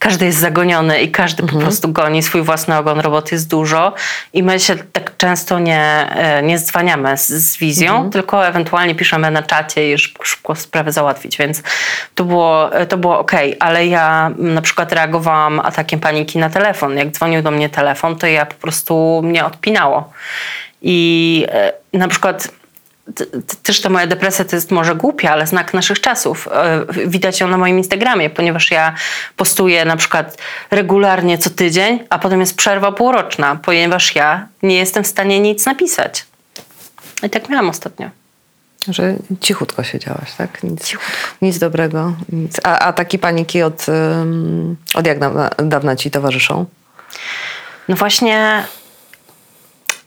każdy jest zagoniony i każdy po prostu goni swój własny ogon, robot jest dużo i my się tak często nie, e, nie dzwaniamy z, z wizją, tylko ewentualnie piszemy na czacie i szybko, szybko sprawę załatwić, więc to było, to było ok, ale ja mm, na przykład reagowałam atakiem paniki na telefon. Jak dzwonił do mnie telefon, to ja po prostu mnie odpinało. I e, na przykład też ta moja depresja to jest może głupia, ale znak naszych czasów. E, Widać ją na moim Instagramie, ponieważ ja postuję na przykład regularnie co tydzień, a potem jest przerwa półroczna, ponieważ ja nie jestem w stanie nic napisać. I tak miałam ostatnio. Że cichutko siedziałaś, tak? Nic, nic dobrego. Nic. A, a takie paniki od, od jak dawna, dawna ci towarzyszą? No właśnie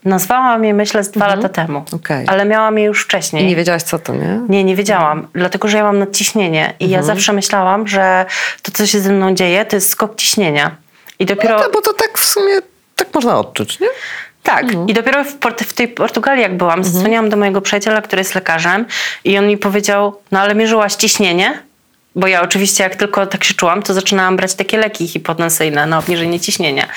nazwałam je myślę z dwa lata temu, Okej. ale miałam je już wcześniej. I nie wiedziałaś, co to, nie? Nie, nie wiedziałam, dlatego że ja mam nadciśnienie i ja zawsze myślałam, że to, co się ze mną dzieje, to jest skok ciśnienia. I dopiero. No, bo to tak w sumie, tak można odczuć, nie? Tak, i dopiero w, Port- w tej Portugalii, jak byłam, zadzwoniłam do mojego przyjaciela, który jest lekarzem, i on mi powiedział: No ale mierzyłaś ciśnienie? Bo ja oczywiście, jak tylko tak się czułam, to zaczynałam brać takie leki hipotensyjne na obniżenie ciśnienia.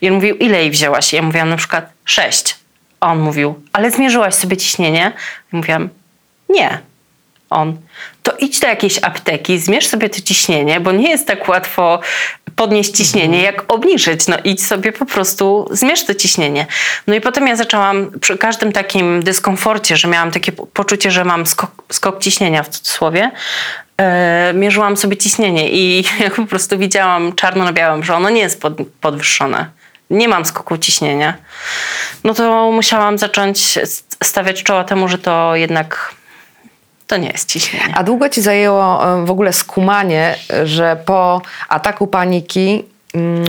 I on mówił: Ile jej wzięłaś? Ja mówiłam na przykład: Sześć. A on mówił: Ale zmierzyłaś sobie ciśnienie? I mówiłam: Nie. On, to idź do jakiejś apteki, zmierz sobie to ciśnienie, bo nie jest tak łatwo podnieść ciśnienie, jak obniżyć. No idź sobie po prostu, zmierz to ciśnienie. No i potem ja zaczęłam przy każdym takim dyskomforcie, że miałam takie po- poczucie, że mam skok, skok ciśnienia w cudzysłowie, mierzyłam sobie ciśnienie i jak po prostu widziałam czarno na białym, że ono nie jest pod, podwyższone. Nie mam skoku ciśnienia. No to musiałam zacząć stawiać czoła temu, że to jednak to nie jest ciśnienie. A długo ci zajęło e, w ogóle skumanie, że po ataku paniki mm,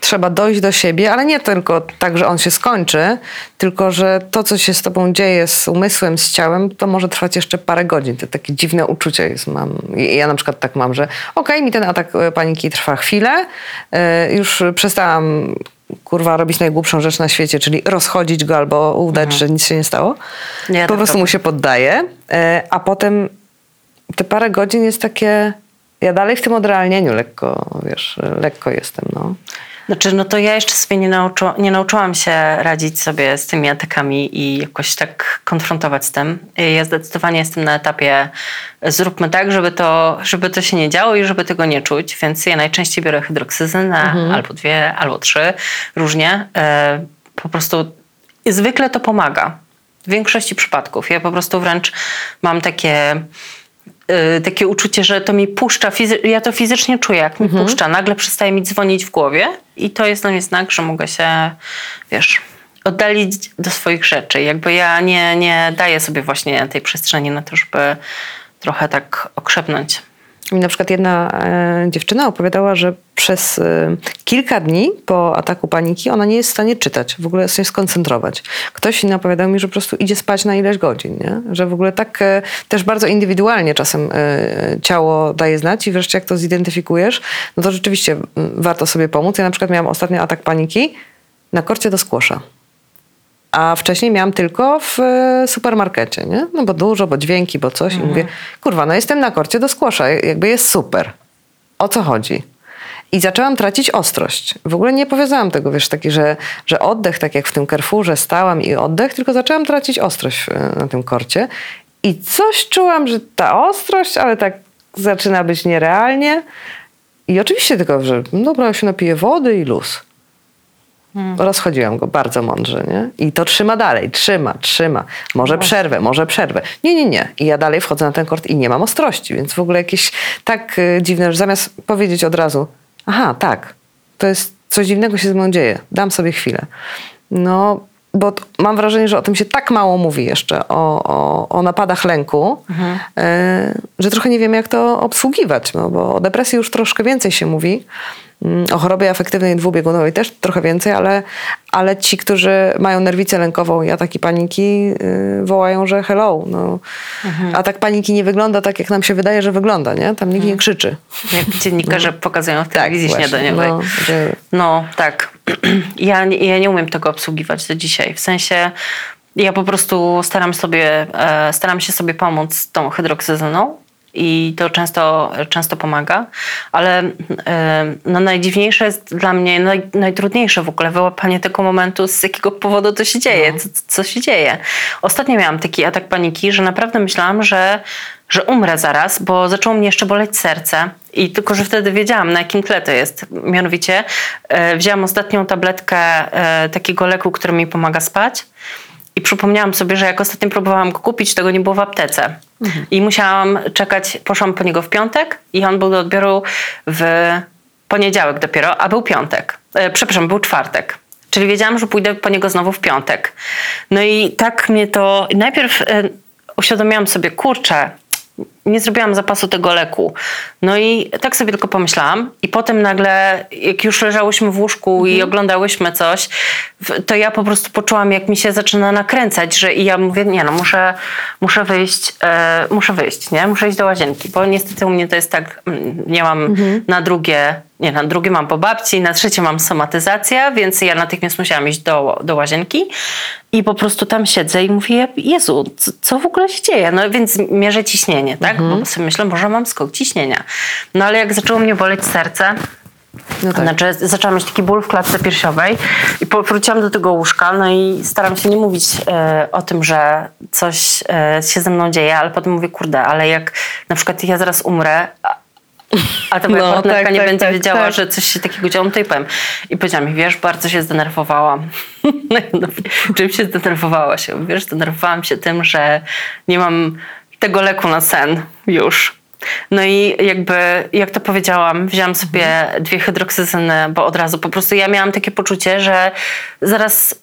trzeba dojść do siebie, ale nie tylko tak, że on się skończy, tylko że to, co się z tobą dzieje z umysłem, z ciałem, to może trwać jeszcze parę godzin. To takie dziwne uczucie jest. Mam. Ja na przykład tak mam, że okej, mi ten atak e, paniki trwa chwilę, e, już przestałam kurwa robić najgłupszą rzecz na świecie, czyli rozchodzić go albo udać, że nic się nie stało. Nie, po tak prostu mu się poddaję, e, a potem te parę godzin jest takie. Ja dalej w tym odrealnieniu lekko, wiesz, lekko jestem, no. Znaczy, no to ja jeszcze sobie nie, nauczy, nie nauczyłam się radzić sobie z tymi atakami i jakoś tak konfrontować z tym. Ja zdecydowanie jestem na etapie zróbmy tak, żeby to, żeby to się nie działo i żeby tego nie czuć, więc ja najczęściej biorę hydroksyzynę, albo dwie, albo trzy, różnie. E, Po prostu zwykle to pomaga. W większości przypadków. Ja po prostu wręcz mam takie y, takie uczucie, że to mi puszcza, ja to fizycznie czuję, jak mi puszcza. Nagle przestaje mi dzwonić w głowie i to jest dla mnie znak, że mogę się, wiesz, oddalić do swoich rzeczy. Jakby ja nie, nie daję sobie właśnie tej przestrzeni na to, żeby trochę tak okrzepnąć. Mi na przykład jedna e, dziewczyna opowiadała, że przez e, kilka dni po ataku paniki ona nie jest w stanie czytać, w ogóle się skoncentrować. Ktoś inny opowiadał mi, że po prostu idzie spać na ileś godzin, nie? że w ogóle tak e, też bardzo indywidualnie czasem ciało daje znać i wreszcie jak to zidentyfikujesz, no to rzeczywiście warto sobie pomóc. Ja na przykład miałam ostatnio atak paniki na korcie do skłosza. A wcześniej miałam tylko w e, supermarkecie, nie? No bo dużo, bo dźwięki, bo coś. I mówię, kurwa, no jestem na korcie do skłosza, jakby jest super. O co chodzi? I zaczęłam tracić ostrość. W ogóle nie powiązałam tego, wiesz, taki, że, że oddech, tak jak w tym Carrefourze stałam i oddech, tylko zaczęłam tracić ostrość e, na tym korcie. I coś czułam, że ta ostrość, ale tak zaczyna być nierealnie. I oczywiście tylko, że no dobra, ja się napiję wody i luz. Rozchodziłam go bardzo mądrze, nie? I to trzyma dalej, trzyma, trzyma. Może przerwę, może przerwę. Nie, nie, nie. I ja dalej wchodzę na ten kort i nie mam ostrości, więc w ogóle jakieś tak y, dziwne, że zamiast powiedzieć od razu, aha, tak, to jest coś dziwnego się ze mną dzieje, dam sobie chwilę. No, bo t- mam wrażenie, że o tym się tak mało mówi jeszcze, o, o, o napadach lęku, e, że trochę nie wiem, jak to obsługiwać, no, bo o depresji już troszkę więcej się mówi, o chorobie afektywnej dwubiegunowej też trochę więcej, ale, ale ci, którzy mają nerwicę lękową i ataki paniki, y, wołają, że hello. No. Atak paniki nie wygląda tak, jak nam się wydaje, że wygląda, nie? Tam nikt nie krzyczy. Jak dziennikarze pokazują w telewizji właśnie, śniadaniowej. no, że- No tak. Ja, nie- ja nie umiem tego obsługiwać do dzisiaj. W sensie ja po prostu staram, sobie, e, staram się sobie pomóc tą hydroksyzyną i to często, często pomaga, ale e, no, najdziwniejsze jest dla mnie, naj, najtrudniejsze w ogóle wyłapanie tego momentu, z jakiego powodu to się dzieje, co, co się dzieje. Ostatnio miałam taki atak paniki, że naprawdę myślałam, że, że umrę zaraz, bo zaczęło mnie jeszcze boleć serce i tylko, że wtedy wiedziałam, na jakim tle to jest. Mianowicie e, wzięłam ostatnią tabletkę e, takiego leku, który mi pomaga spać i przypomniałam sobie, że jak ostatnio próbowałam go kupić, tego nie było w aptece. I musiałam czekać, poszłam po niego w piątek i on był do odbioru w poniedziałek dopiero, a był piątek. E, przepraszam, był czwartek. Czyli wiedziałam, że pójdę po niego znowu w piątek. No i tak mnie to... Najpierw e, uświadomiłam sobie, kurczę, nie zrobiłam zapasu tego leku. No i tak sobie tylko pomyślałam. I potem nagle, jak już leżałyśmy w łóżku i oglądałyśmy coś, to ja po prostu poczułam, jak mi się zaczyna nakręcać, że i ja mówię, nie no, muszę, muszę wyjść, e, muszę wyjść, nie? Muszę iść do łazienki, bo niestety u mnie to jest tak, mm, nie mam na drugie, nie, na drugie mam po babci, na trzecie mam somatyzację, więc ja natychmiast musiałam iść do, do łazienki i po prostu tam siedzę i mówię, Jezu, co, co w ogóle się dzieje? No więc mierzę ciśnienie, tak? Bo sobie myślę, może mam skok ciśnienia. No ale jak zaczęło mnie boleć serce, No tak. znaczy, zaczęłam mieć taki ból w klatce piersiowej i powróciłam do tego łóżka, no i staram się nie mówić e, o tym, że coś e, się ze mną dzieje, ale potem mówię, kurde, ale jak na przykład ja zaraz umrę, a, a ta moja No, partnerka tak, nie tak, będzie tak, wiedziała, tak. że coś się takiego działo, no to i powiem. I powiedziała mi, wiesz, bardzo się zdenerwowałam. No Czym się zdenerwowałaś? Ja mówię, Wiesz, zdenerwowałam się tym, że nie mam tego leku na sen już. No i jakby, jak to powiedziałam, wzięłam sobie dwie hydroksyzyny, bo od razu po prostu ja miałam takie poczucie, że zaraz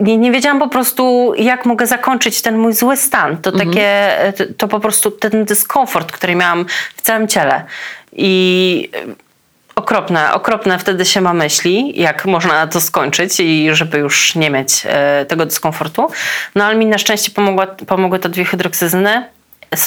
nie, nie, wiedziałam po prostu, jak mogę zakończyć ten mój zły stan. To takie, to, to po prostu ten dyskomfort, który miałam w całym ciele. I okropne, okropne wtedy się ma myśli, jak można to skończyć i żeby już nie mieć e, tego dyskomfortu. No ale mi na szczęście pomogła, pomogły to dwie hydroksyzyny.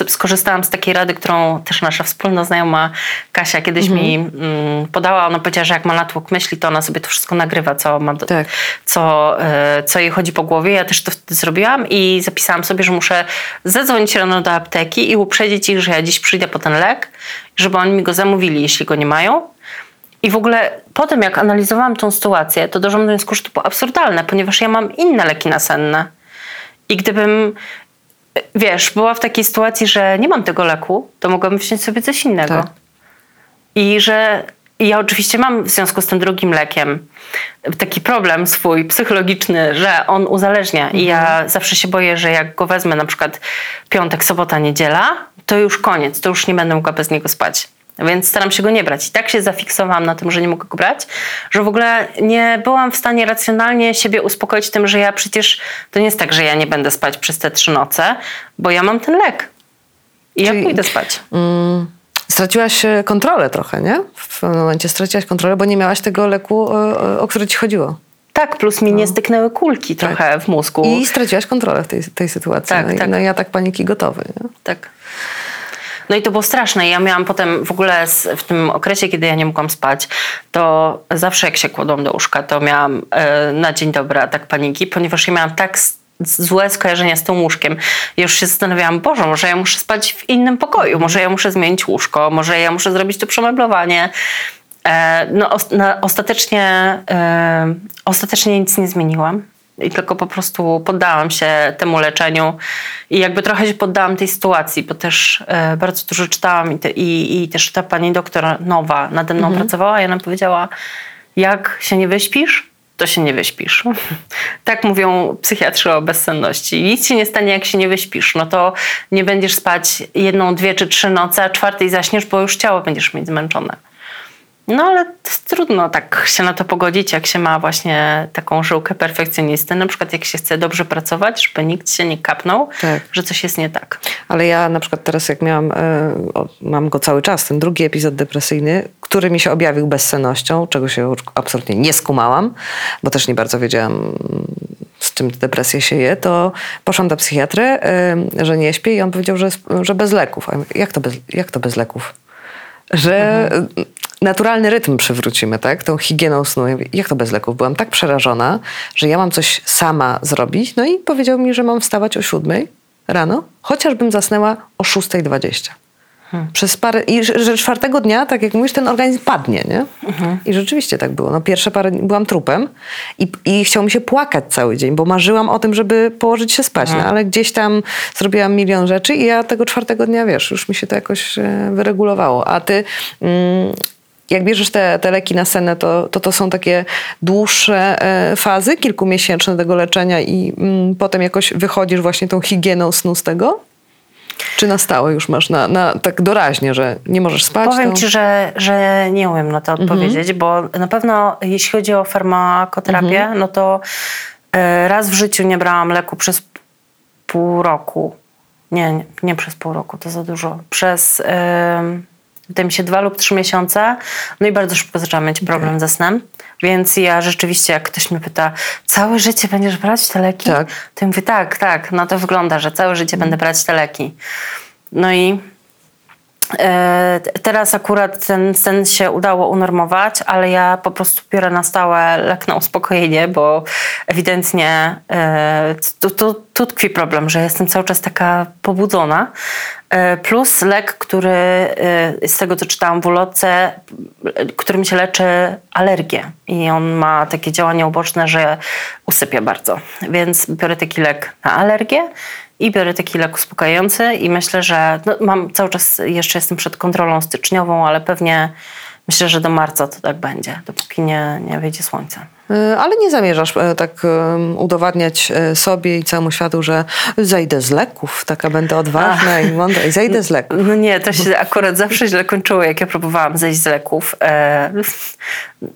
Skorzystałam z takiej rady, którą też nasza wspólna znajoma Kasia kiedyś mi mm, podała. Ona powiedziała, że jak ma natłok myśli, to ona sobie to wszystko nagrywa, co ma do, Tak. co, e, co jej chodzi po głowie. Ja też to wtedy zrobiłam i zapisałam sobie, że muszę zadzwonić rano do apteki i uprzedzić ich, że ja dziś przyjdę po ten lek, żeby oni mi go zamówili, jeśli go nie mają. I w ogóle potem, jak analizowałam tą sytuację, to doszłam do wniosku, że to było absurdalne, ponieważ ja mam inne leki nasenne. I gdybym, wiesz, była w takiej sytuacji, że nie mam tego leku, to mogłabym wziąć sobie coś innego. Tak. I że i ja oczywiście mam w związku z tym drugim lekiem taki problem swój psychologiczny, że on uzależnia i ja zawsze się boję, że jak go wezmę na przykład piątek, sobota, niedziela, to już koniec, to już nie będę mogła bez niego spać. Więc staram się go nie brać. I tak się zafiksowałam na tym, że nie mogę go brać, że w ogóle nie byłam w stanie racjonalnie siebie uspokoić tym, że ja przecież to nie jest tak, że ja nie będę spać przez te trzy noce, bo ja mam ten lek. I ja Czyli- pójdę spać. Mm, straciłaś e, kontrolę trochę, nie? W pewnym momencie straciłaś kontrolę, bo nie miałaś tego leku, o, o- o który ci chodziło. Tak, plus mi nie styknęły kulki trochę w mózgu. I straciłaś kontrolę w tej, tej sytuacji. Tak, no, i, tak. no i atak paniki gotowy. Nie? Tak. No i to było straszne. Ja miałam potem w ogóle z, w tym okresie, kiedy ja nie mogłam spać, to zawsze jak się kładłam do łóżka, to miałam e, na dzień dobry atak paniki, ponieważ ja miałam tak złe skojarzenia z tym łóżkiem. Ja już się zastanawiałam, Boże, może ja muszę spać w innym pokoju, może ja muszę zmienić łóżko, może ja muszę zrobić tu przemeblowanie. E, no, na, ostatecznie, e, ostatecznie nic nie zmieniłam. I tylko po prostu poddałam się temu leczeniu i jakby trochę się poddałam tej sytuacji, bo też e, bardzo dużo czytałam i, te, i, i też ta pani doktor nowa nade mną pracowała i ona powiedziała, jak się nie wyśpisz, to się nie wyśpisz. tak mówią psychiatrzy o bezsenności. Nic się nie stanie, jak się nie wyśpisz. No to nie będziesz spać jedną, dwie czy trzy noce, a czwartej zaśniesz, bo już ciało będziesz mieć zmęczone. No ale trudno tak się na to pogodzić, jak się ma właśnie taką żyłkę perfekcjonisty. Na przykład jak się chce dobrze pracować, żeby nikt się nie kapnął, Tak. że coś jest nie tak. Ale ja na przykład teraz jak miałam, e, mam go cały czas, ten drugi epizod depresyjny, który mi się objawił bezsennością, czego się absolutnie nie skumałam, bo też nie bardzo wiedziałam, z czym depresja się je, to poszłam do psychiatry, e, że nie śpię i on powiedział, że, że bez leków. Jak to bez, jak to bez leków? Że naturalny rytm przywrócimy, tak? Tą higieną snu. Jak to bez leków? Byłam tak przerażona, że ja mam coś sama zrobić. No i powiedział mi, że mam wstawać o siódmej rano, chociażbym zasnęła o 6.20. Przez parę, I że czwartego dnia, tak jak mówisz, ten organizm padnie, nie? I rzeczywiście tak było. No, pierwsze parę dni byłam trupem i, i chciało mi się płakać cały dzień, bo marzyłam o tym, żeby położyć się spać, no, ale gdzieś tam zrobiłam milion rzeczy i ja tego czwartego dnia, wiesz, już mi się to jakoś e, wyregulowało. A ty... Mm, jak bierzesz te, te leki na senę, to, to to są takie dłuższe e, fazy, kilkumiesięczne tego leczenia i mm, potem jakoś wychodzisz właśnie tą higieną snu z tego? Czy na stałe już masz na, na tak doraźnie, że nie możesz spać? Powiem to... ci, że, że nie umiem na to odpowiedzieć, bo na pewno jeśli chodzi o farmakoterapię, no to e, raz w życiu nie brałam leku przez pół roku. Nie, nie, nie przez pół roku, to za dużo. Przez em, wydaje mi się dwa lub trzy miesiące. No i bardzo szybko zaczęłam mieć problem ze snem. Więc ja rzeczywiście, jak ktoś mnie pyta, całe życie będziesz brać te leki? Tak. To ja mówię, tak, tak, no to wygląda, że całe życie będę brać te leki. No i e, teraz akurat ten sen się udało unormować, ale ja po prostu biorę na stałe lek na uspokojenie, bo ewidentnie e, tu, tu, tu tkwi problem, że jestem cały czas taka pobudzona. E, Plus lek, który e, z tego co czytałam w ulotce, którym się leczy alergię i on ma takie działanie uboczne, że usypia bardzo. Więc biorę taki lek na alergię i biorę taki lek uspokajający i myślę, że no, mam cały czas, jeszcze jestem przed kontrolą styczniową, ale pewnie myślę, że do marca to tak będzie, dopóki nie, nie wyjdzie słońce. E, Ale nie zamierzasz e, tak udowadniać e, sobie i całemu światu, że zejdę z leków, taka będę odważna i mądra i zejdę z leków. No nie, to się akurat zawsze źle kończyło, jak ja próbowałam zejść z leków.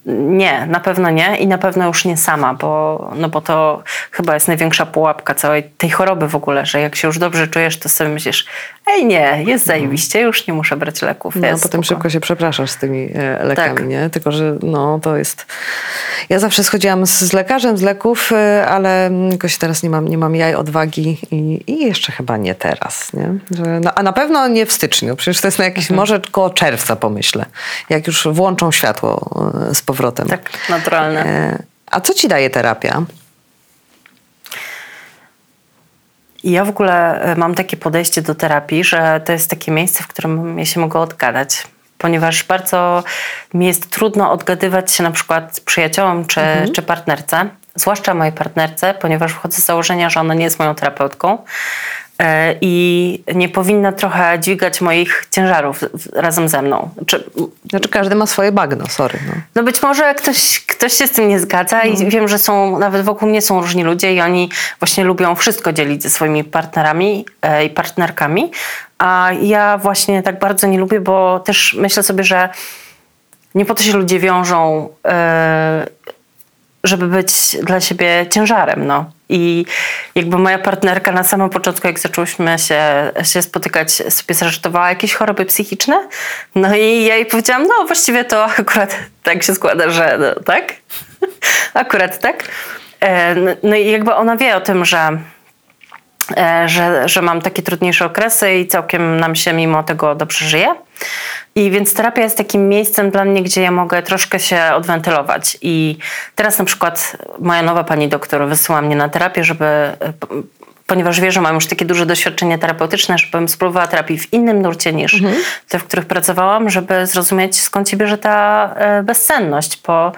Nie, na pewno nie i na pewno już nie sama, bo, no bo to chyba jest największa pułapka całej tej choroby w ogóle, że jak się już dobrze czujesz, to sobie myślisz, ej nie, jest zajebiście, już nie muszę brać leków. No, potem spoko. szybko się przepraszasz z tymi lekami, Tak. nie? Tylko, że no to jest... Ja zawsze schodziłam z, z lekarzem z leków, e, ale jakoś teraz nie mam, nie mam jaj odwagi i, i jeszcze chyba nie teraz, nie? Że, no, a na pewno nie w styczniu, przecież to jest na jakieś, Mhm. może koło czerwca pomyślę, jak już włączą światło e, z powrotem. Tak, naturalne. E, A co ci daje terapia? Ja w ogóle mam takie podejście do terapii, że to jest takie miejsce, w którym ja się mogę odgadać. Ponieważ bardzo mi jest trudno odgadywać się na przykład przyjaciołom czy, czy partnerce, zwłaszcza mojej partnerce, ponieważ wychodzę z założenia, że ona nie jest moją terapeutką i nie powinna trochę dźwigać moich ciężarów razem ze mną. Czy, Znaczy każdy ma swoje bagno, sorry. No. no być może ktoś, ktoś się z tym nie zgadza i wiem, że są, nawet wokół mnie są różni ludzie i oni właśnie lubią wszystko dzielić ze swoimi partnerami e, i partnerkami, a ja właśnie tak bardzo nie lubię, bo też myślę sobie, że nie po to się ludzie wiążą, e, żeby być dla siebie ciężarem, no. I jakby moja partnerka na samym początku, jak zaczęłyśmy się, się spotykać, sobie zażartowała jakieś choroby psychiczne. No i ja jej powiedziałam, no właściwie to akurat tak się składa, że no, tak. akurat tak. E, no- No i jakby ona wie o tym, że że, że mam takie trudniejsze okresy i całkiem nam się mimo tego dobrze żyje. I więc terapia jest takim miejscem dla mnie, gdzie ja mogę troszkę się odwentylować. I teraz na przykład moja nowa pani doktor wysyła mnie na terapię, żeby, e, ponieważ wie, że mam już takie duże doświadczenie terapeutyczne, żebym spróbowała terapii w innym nurcie niż te, w których pracowałam, żeby zrozumieć skąd się bierze ta e, bezsenność, bo,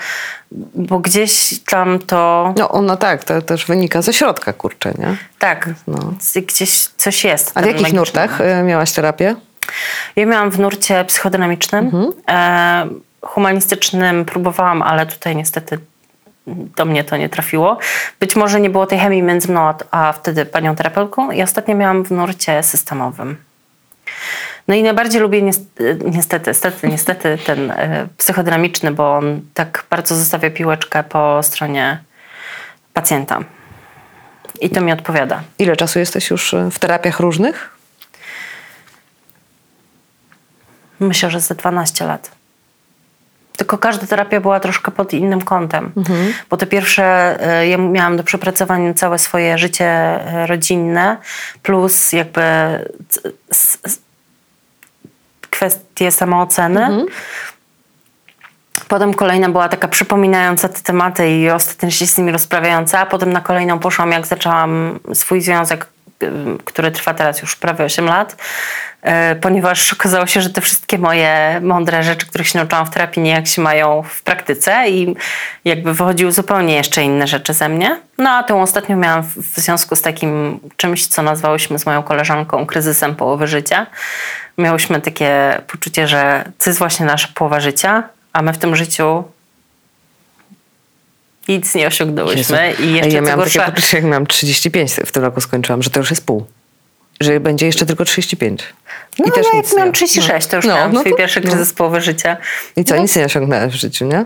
bo gdzieś tam to... No ona tak, to też wynika ze środka, kurczę, nie? Tak, No. gdzieś coś jest. A w jakich nurtach e, miałaś terapię? Ja miałam w nurcie psychodynamicznym. E, humanistycznym próbowałam, ale tutaj niestety do mnie to nie trafiło. Być może nie było tej chemii między mną a, a wtedy panią terapeutką. I ostatnio miałam w nurcie systemowym. No i najbardziej lubię niestety, niestety, niestety, niestety ten e, psychodynamiczny, bo on tak bardzo zostawia piłeczkę po stronie pacjenta. I to mi odpowiada. Ile czasu jesteś już e, w terapiach różnych? Myślę, że ze 12 lat. Tylko każda terapia była troszkę pod innym kątem. Bo te pierwsze, y, ja miałam do przepracowania całe swoje życie y, rodzinne, plus jakby kwestie samooceny. Potem kolejna była taka przypominająca te tematy i ostatecznie się z nimi rozprawiająca, a potem na kolejną poszłam, jak zaczęłam swój związek ym, który trwa teraz już prawie 8 lat, e, ponieważ okazało się, że te wszystkie moje mądre rzeczy, których się nauczyłam w terapii, niejak się mają w praktyce i jakby wychodziły zupełnie jeszcze inne rzeczy ze mnie. No a tę ostatnią miałam w związku z takim czymś, co nazwałyśmy z moją koleżanką kryzysem połowy życia. Miałyśmy takie poczucie, że to jest właśnie nasza połowa życia, a my w tym życiu nic nie osiągnęłyśmy Jezu. i jeszcze ja miałam gorsza, takie poczucie, jak miałam 35 w tym roku skończyłam, że to już jest pół. Że będzie jeszcze tylko 35. No, I też ja jak miałam nie- 36, to już No, miałam no swój to- pierwszy no. kryzys połowy życia. I co, nic nie osiągnęłaś w życiu, nie?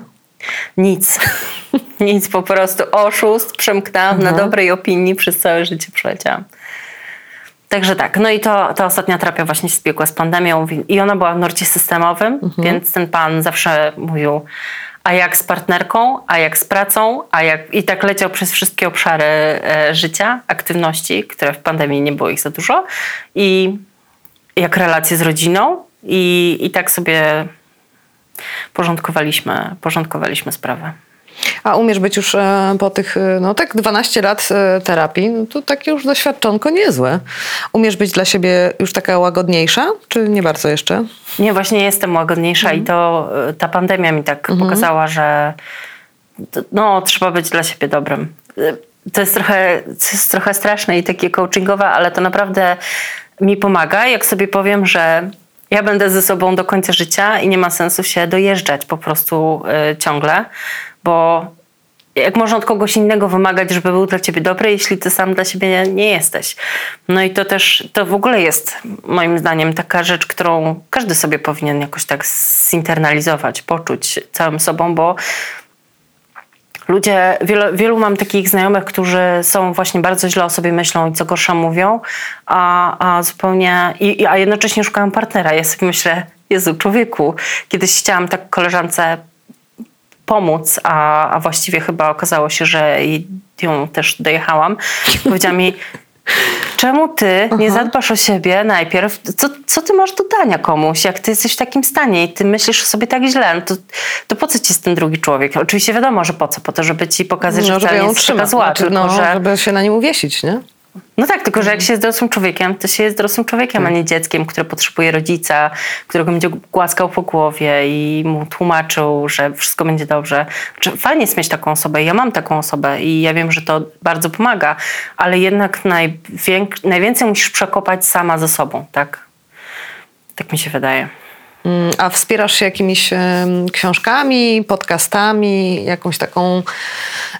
Nic. Nic, po prostu oszust, przemknęłam na dobrej opinii, przez całe życie przeleciałam. Także tak, no i to, ta ostatnia terapia właśnie się zbiegła z pandemią i ona była w nurcie systemowym, więc ten pan zawsze mówił, a jak z partnerką, a jak z pracą, a jak... I tak leciał przez wszystkie obszary e, życia, aktywności, które w pandemii nie było ich za dużo i jak relacje z rodziną i, i tak sobie porządkowaliśmy, porządkowaliśmy sprawę. A umiesz być już e, po tych, e, no tak 12 lat e, terapii, no to takie już doświadczonko niezłe. Umiesz być dla siebie już taka łagodniejsza, czy nie bardzo jeszcze? Nie, właśnie jestem łagodniejsza i to ta pandemia mi tak pokazała, że no, trzeba być dla siebie dobrym. To jest trochę, to jest trochę straszne i takie coachingowe, ale to naprawdę mi pomaga, jak sobie powiem, że ja będę ze sobą do końca życia i nie ma sensu się dojeżdżać po prostu y, ciągle, bo jak można od kogoś innego wymagać, żeby był dla ciebie dobry, jeśli ty sam dla siebie nie, nie jesteś. No i to też, to w ogóle jest moim zdaniem taka rzecz, którą każdy sobie powinien jakoś tak zinternalizować, poczuć całym sobą, bo ludzie, wielu, wielu mam takich znajomych, którzy są właśnie bardzo źle o sobie myślą i co gorsza mówią, a, a zupełnie, i, a jednocześnie szukają partnera. Ja sobie myślę, Jezu, człowieku, kiedyś chciałam tak koleżance pomóc, a, a właściwie chyba okazało się, że ją też dojechałam. Powiedziała mi, czemu ty nie zadbasz o siebie najpierw? Co, co ty masz do dania komuś, jak ty jesteś w takim stanie i ty myślisz o sobie tak źle, no to, to po co ci jest ten drugi człowiek? Oczywiście wiadomo, że po co? Po to, żeby ci pokazać, że No, żeby wcale nie jest taka zła, Znaczy, no, że... żeby się na nim uwiesić, nie? No tak, tylko że jak się jest dorosłym człowiekiem, to się jest dorosłym człowiekiem, a nie dzieckiem, które potrzebuje rodzica, którego będzie głaskał po głowie i mu tłumaczył, że wszystko będzie dobrze. Znaczy, fajnie jest mieć taką osobę. Ja mam taką osobę i ja wiem, że to bardzo pomaga, ale jednak najwięk- najwięcej musisz przekopać sama ze sobą, tak? Tak mi się wydaje. Mm, A wspierasz się jakimiś książkami, podcastami, jakąś taką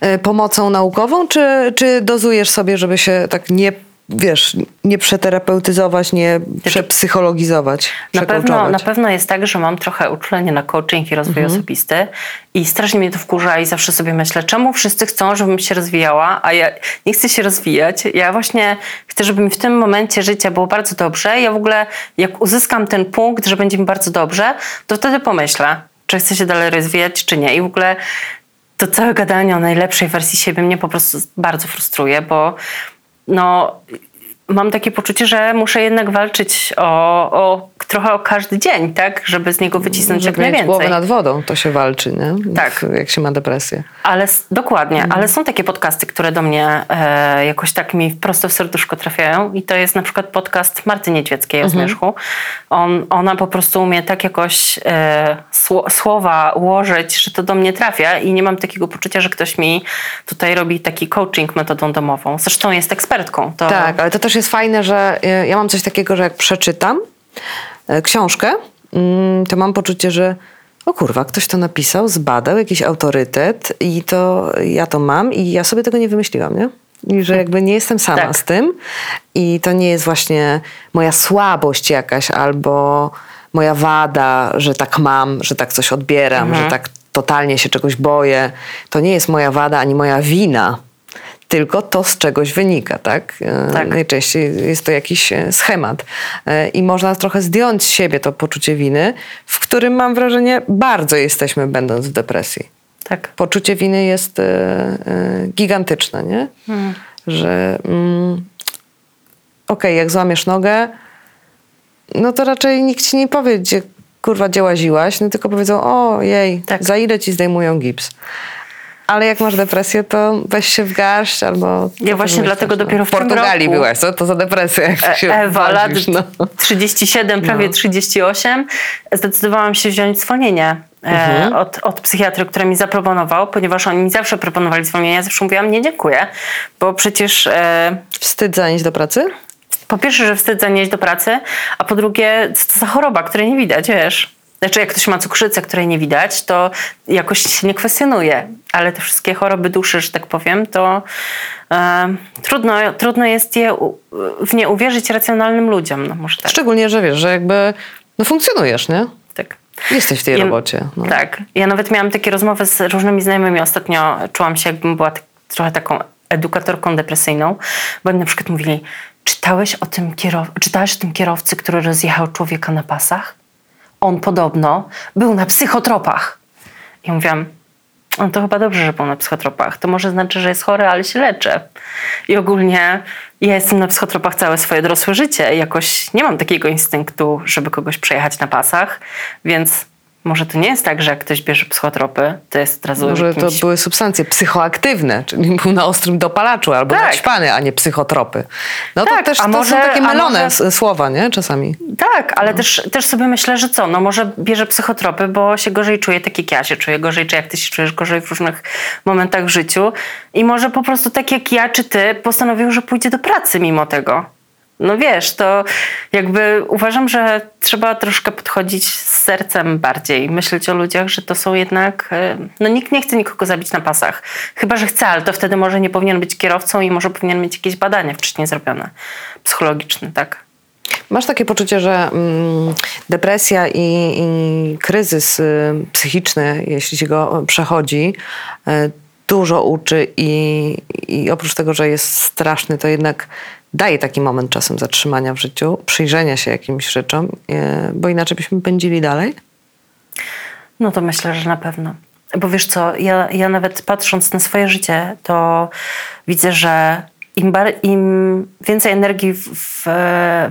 e, pomocą naukową, czy, czy dozujesz sobie, żeby się tak nie, wiesz, nie przeterapeutyzować, nie przepsychologizować, Na pewno, na pewno jest tak, że mam trochę uczulenie na coaching i rozwój osobisty i strasznie mnie to wkurza i zawsze sobie myślę, czemu wszyscy chcą, żebym się rozwijała, a ja nie chcę się rozwijać. Ja właśnie chcę, żeby mi w tym momencie życia było bardzo dobrze. Ja w ogóle, jak uzyskam ten punkt, że będzie mi bardzo dobrze, to wtedy pomyślę, czy chcę się dalej rozwijać, czy nie. I w ogóle to całe gadanie o najlepszej wersji siebie mnie po prostu bardzo frustruje, bo no, mam takie poczucie, że muszę jednak walczyć o, o trochę o każdy dzień, tak? Żeby z niego wycisnąć jak Żeby głowę najwięcej. nad wodą, to się walczy, nie? Tak. Jak się ma depresję. Ale dokładnie, Mhm. ale są takie podcasty, które do mnie e, jakoś tak mi prosto w serduszko trafiają i to jest na przykład podcast Marty Niedźwieckiej Mhm. o Zmierzchu. On, ona po prostu umie tak jakoś e, sło, słowa ułożyć, że to do mnie trafia i nie mam takiego poczucia, że ktoś mi tutaj robi taki coaching metodą domową. Zresztą jest ekspertką. To Tak, ale to też jest fajne, że e, ja mam coś takiego, że jak przeczytam e, książkę, mm, to mam poczucie, że o kurwa, ktoś to napisał, zbadał, jakiś autorytet i to ja to mam i ja sobie tego nie wymyśliłam, nie? I że jakby nie jestem sama Tak. z tym i to nie jest właśnie moja słabość jakaś albo moja wada, że tak mam, że tak coś odbieram, że tak totalnie się czegoś boję. To nie jest moja wada ani moja wina, tylko to z czegoś wynika, tak? E, Tak. Najczęściej jest to jakiś e, schemat. E, I można trochę zdjąć z siebie to poczucie winy, w którym mam wrażenie bardzo jesteśmy będąc w depresji. tak. Poczucie winy jest gigantyczne, nie? Że mm, okej, jak złamiesz nogę, no to raczej nikt ci nie powie, gdzie kurwa gdzie łaziłaś, no tylko powiedzą, o jej, Tak. za ile ci zdejmują gips. Ale jak masz depresję, to weź się w garść albo... Ja właśnie dlatego dopiero w tym Portugalii roku- byłaś, co? To za depresję, jak E- się Ewa, lat no. 37, prawie 38, zdecydowałam się wziąć zwolnienie e, Mhm. od, od psychiatry, który mi zaproponował, ponieważ oni mi zawsze proponowali zwolnienie. Ja zawsze mówiłam, nie dziękuję, bo przecież e, Wstyd zanieść do pracy? po pierwsze, że wstyd zanieść do pracy, a po drugie, co to za choroba, której nie widać, wiesz. Znaczy, jak ktoś ma cukrzycę, której nie widać, to jakoś się nie kwestionuje. Ale te wszystkie choroby duszy, że tak powiem, to e, trudno, trudno jest je, w nie uwierzyć racjonalnym ludziom. No może tak. Szczególnie, że wiesz, że jakby no funkcjonujesz, nie? tak. Jesteś w tej Ja- robocie. No. Tak. Ja nawet miałam takie rozmowy z różnymi znajomymi. Ostatnio czułam się, jakbym była tak, trochę taką edukatorką depresyjną, bo na przykład mówili, czytałeś o tym kierow- czytałeś o tym kierowcy, który rozjechał człowieka na pasach? On podobno był na psychotropach. I mówiłam, no to chyba dobrze, że był na psychotropach. To może znaczy, że jest chory, ale się leczę. I ogólnie ja jestem na psychotropach całe swoje dorosłe życie. Jakoś nie mam takiego instynktu, żeby kogoś przejechać na pasach, więc może to nie jest tak, że jak ktoś bierze psychotropy, to jest od razu Może to jakimś... były substancje psychoaktywne, czyli był na ostrym dopalaczu albo Tak. naćpany, a nie psychotropy. No to Tak, też a to może- są takie mylone może- słowa, nie? Czasami. Tak, ale też, też sobie myślę, że co, no może bierze psychotropy, bo się gorzej czuje, tak jak ja się czuję gorzej, czy jak ty się czujesz gorzej w różnych momentach w życiu i może po prostu tak jak ja czy ty postanowił, że pójdzie do pracy mimo tego. No wiesz, to jakby uważam, że trzeba troszkę podchodzić z sercem bardziej, myśleć o ludziach, że to są jednak, e, no nikt nie chce nikogo zabić na pasach. Chyba, że chce, ale to wtedy może nie powinien być kierowcą i może powinien mieć jakieś badania wcześniej zrobione, psychologiczne, tak? Masz takie poczucie, że mm, depresja i, i kryzys y, psychiczny, jeśli się go przechodzi, y, dużo uczy i, i oprócz tego, że jest straszny, to jednak daje taki moment czasem zatrzymania w życiu, przyjrzenia się jakimś rzeczom, y, bo inaczej byśmy pędzili dalej. No to myślę, że na pewno. Bo wiesz co, ja, ja nawet patrząc na swoje życie, to widzę, że im, bar- im więcej energii w, w,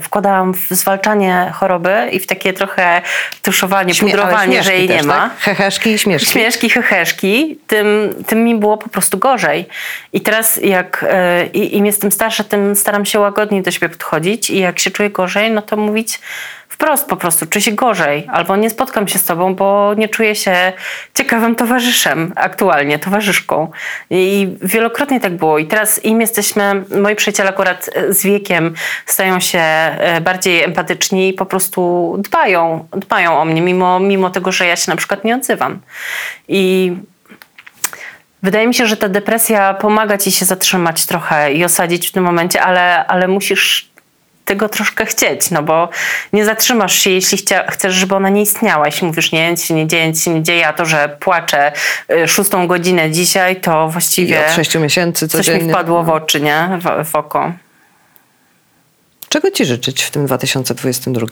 wkładałam w zwalczanie choroby i w takie trochę tuszowanie, Śmie- pudrowanie, że jej też, nie ma. Tak? Heheszki i śmieszki. Śmieszki, heheszki, tym, tym mi było po prostu gorzej. I teraz jak e, im jestem starsza, tym staram się łagodniej do siebie podchodzić i jak się czuję gorzej, no to mówić wprost po prostu, czuję się gorzej, albo nie spotkam się z tobą, bo nie czuję się ciekawym towarzyszem aktualnie, towarzyszką. I wielokrotnie tak było. I teraz im jesteśmy, moi przyjaciele akurat e, z wiekiem stają się e, bardziej empatyczni i po prostu dbają, dbają o mnie, mimo, mimo tego, że ja się na przykład nie odzywam. I Wydaje mi się, że ta depresja pomaga ci się zatrzymać trochę i osadzić w tym momencie, ale, ale musisz tego troszkę chcieć, no bo nie zatrzymasz się, jeśli chcia, chcesz, żeby ona nie istniała. Jeśli mówisz, nie, nic się nie dzieje, nic się nie dzieje, a to, że płaczę y, szóstą godzinę dzisiaj, to I właściwie od sześciu miesięcy coś codziennie. mi wpadło w oczy, nie? W, w oko. Czego ci życzyć w tym 2022?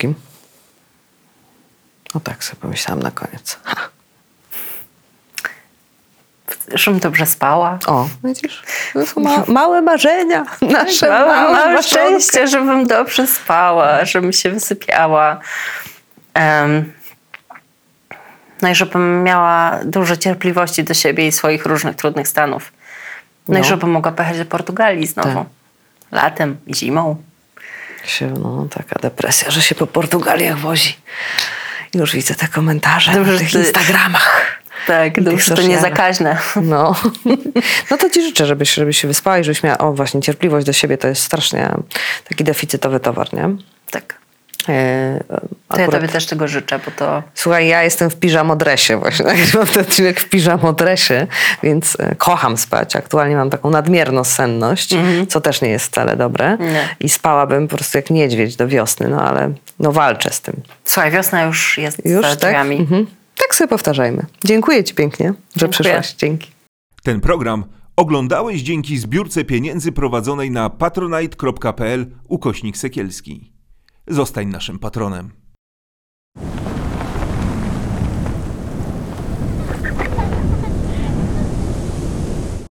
O tak sobie pomyślałam na koniec. Ha. Żebym dobrze spała. O, widzisz? To są ma- małe marzenia. Nasze Małe, małe, małe szczęście, żebym dobrze spała, żebym się wysypiała. Em, no i żebym miała dużo cierpliwości do siebie i swoich różnych trudnych stanów. No, i No. żebym mogła pojechać do Portugalii znowu. Tak. Latem i zimą. Się, no, taka depresja, że się po Portugaliach wozi. Już widzę te komentarze Dobrze, na tych ty- Instagramach. Tak, dobrze, to socialach. nie zakaźne. No. no to ci życzę, żebyś, żebyś się wyspała i żebyś miała, o właśnie, cierpliwość do siebie to jest strasznie taki deficytowy towar, nie? Tak. E, To ja akurat- tobie też tego życzę, bo to Słuchaj, ja jestem w piżamodresie właśnie, nagrywam ten odcinek w piżamodresie, więc e, kocham spać. Aktualnie mam taką nadmierną senność, co też nie jest wcale dobre. Nie. I spałabym po prostu jak niedźwiedź do wiosny, no ale no walczę z tym. Słuchaj, wiosna już jest Już za tak? drzwiami. Mhm. Tak sobie powtarzajmy. Dziękuję ci pięknie, że Dziękuję. przyszłaś. Dzięki. Ten program oglądałeś dzięki zbiórce pieniędzy prowadzonej na patronite.pl ukośnik sekielski. Zostań naszym patronem.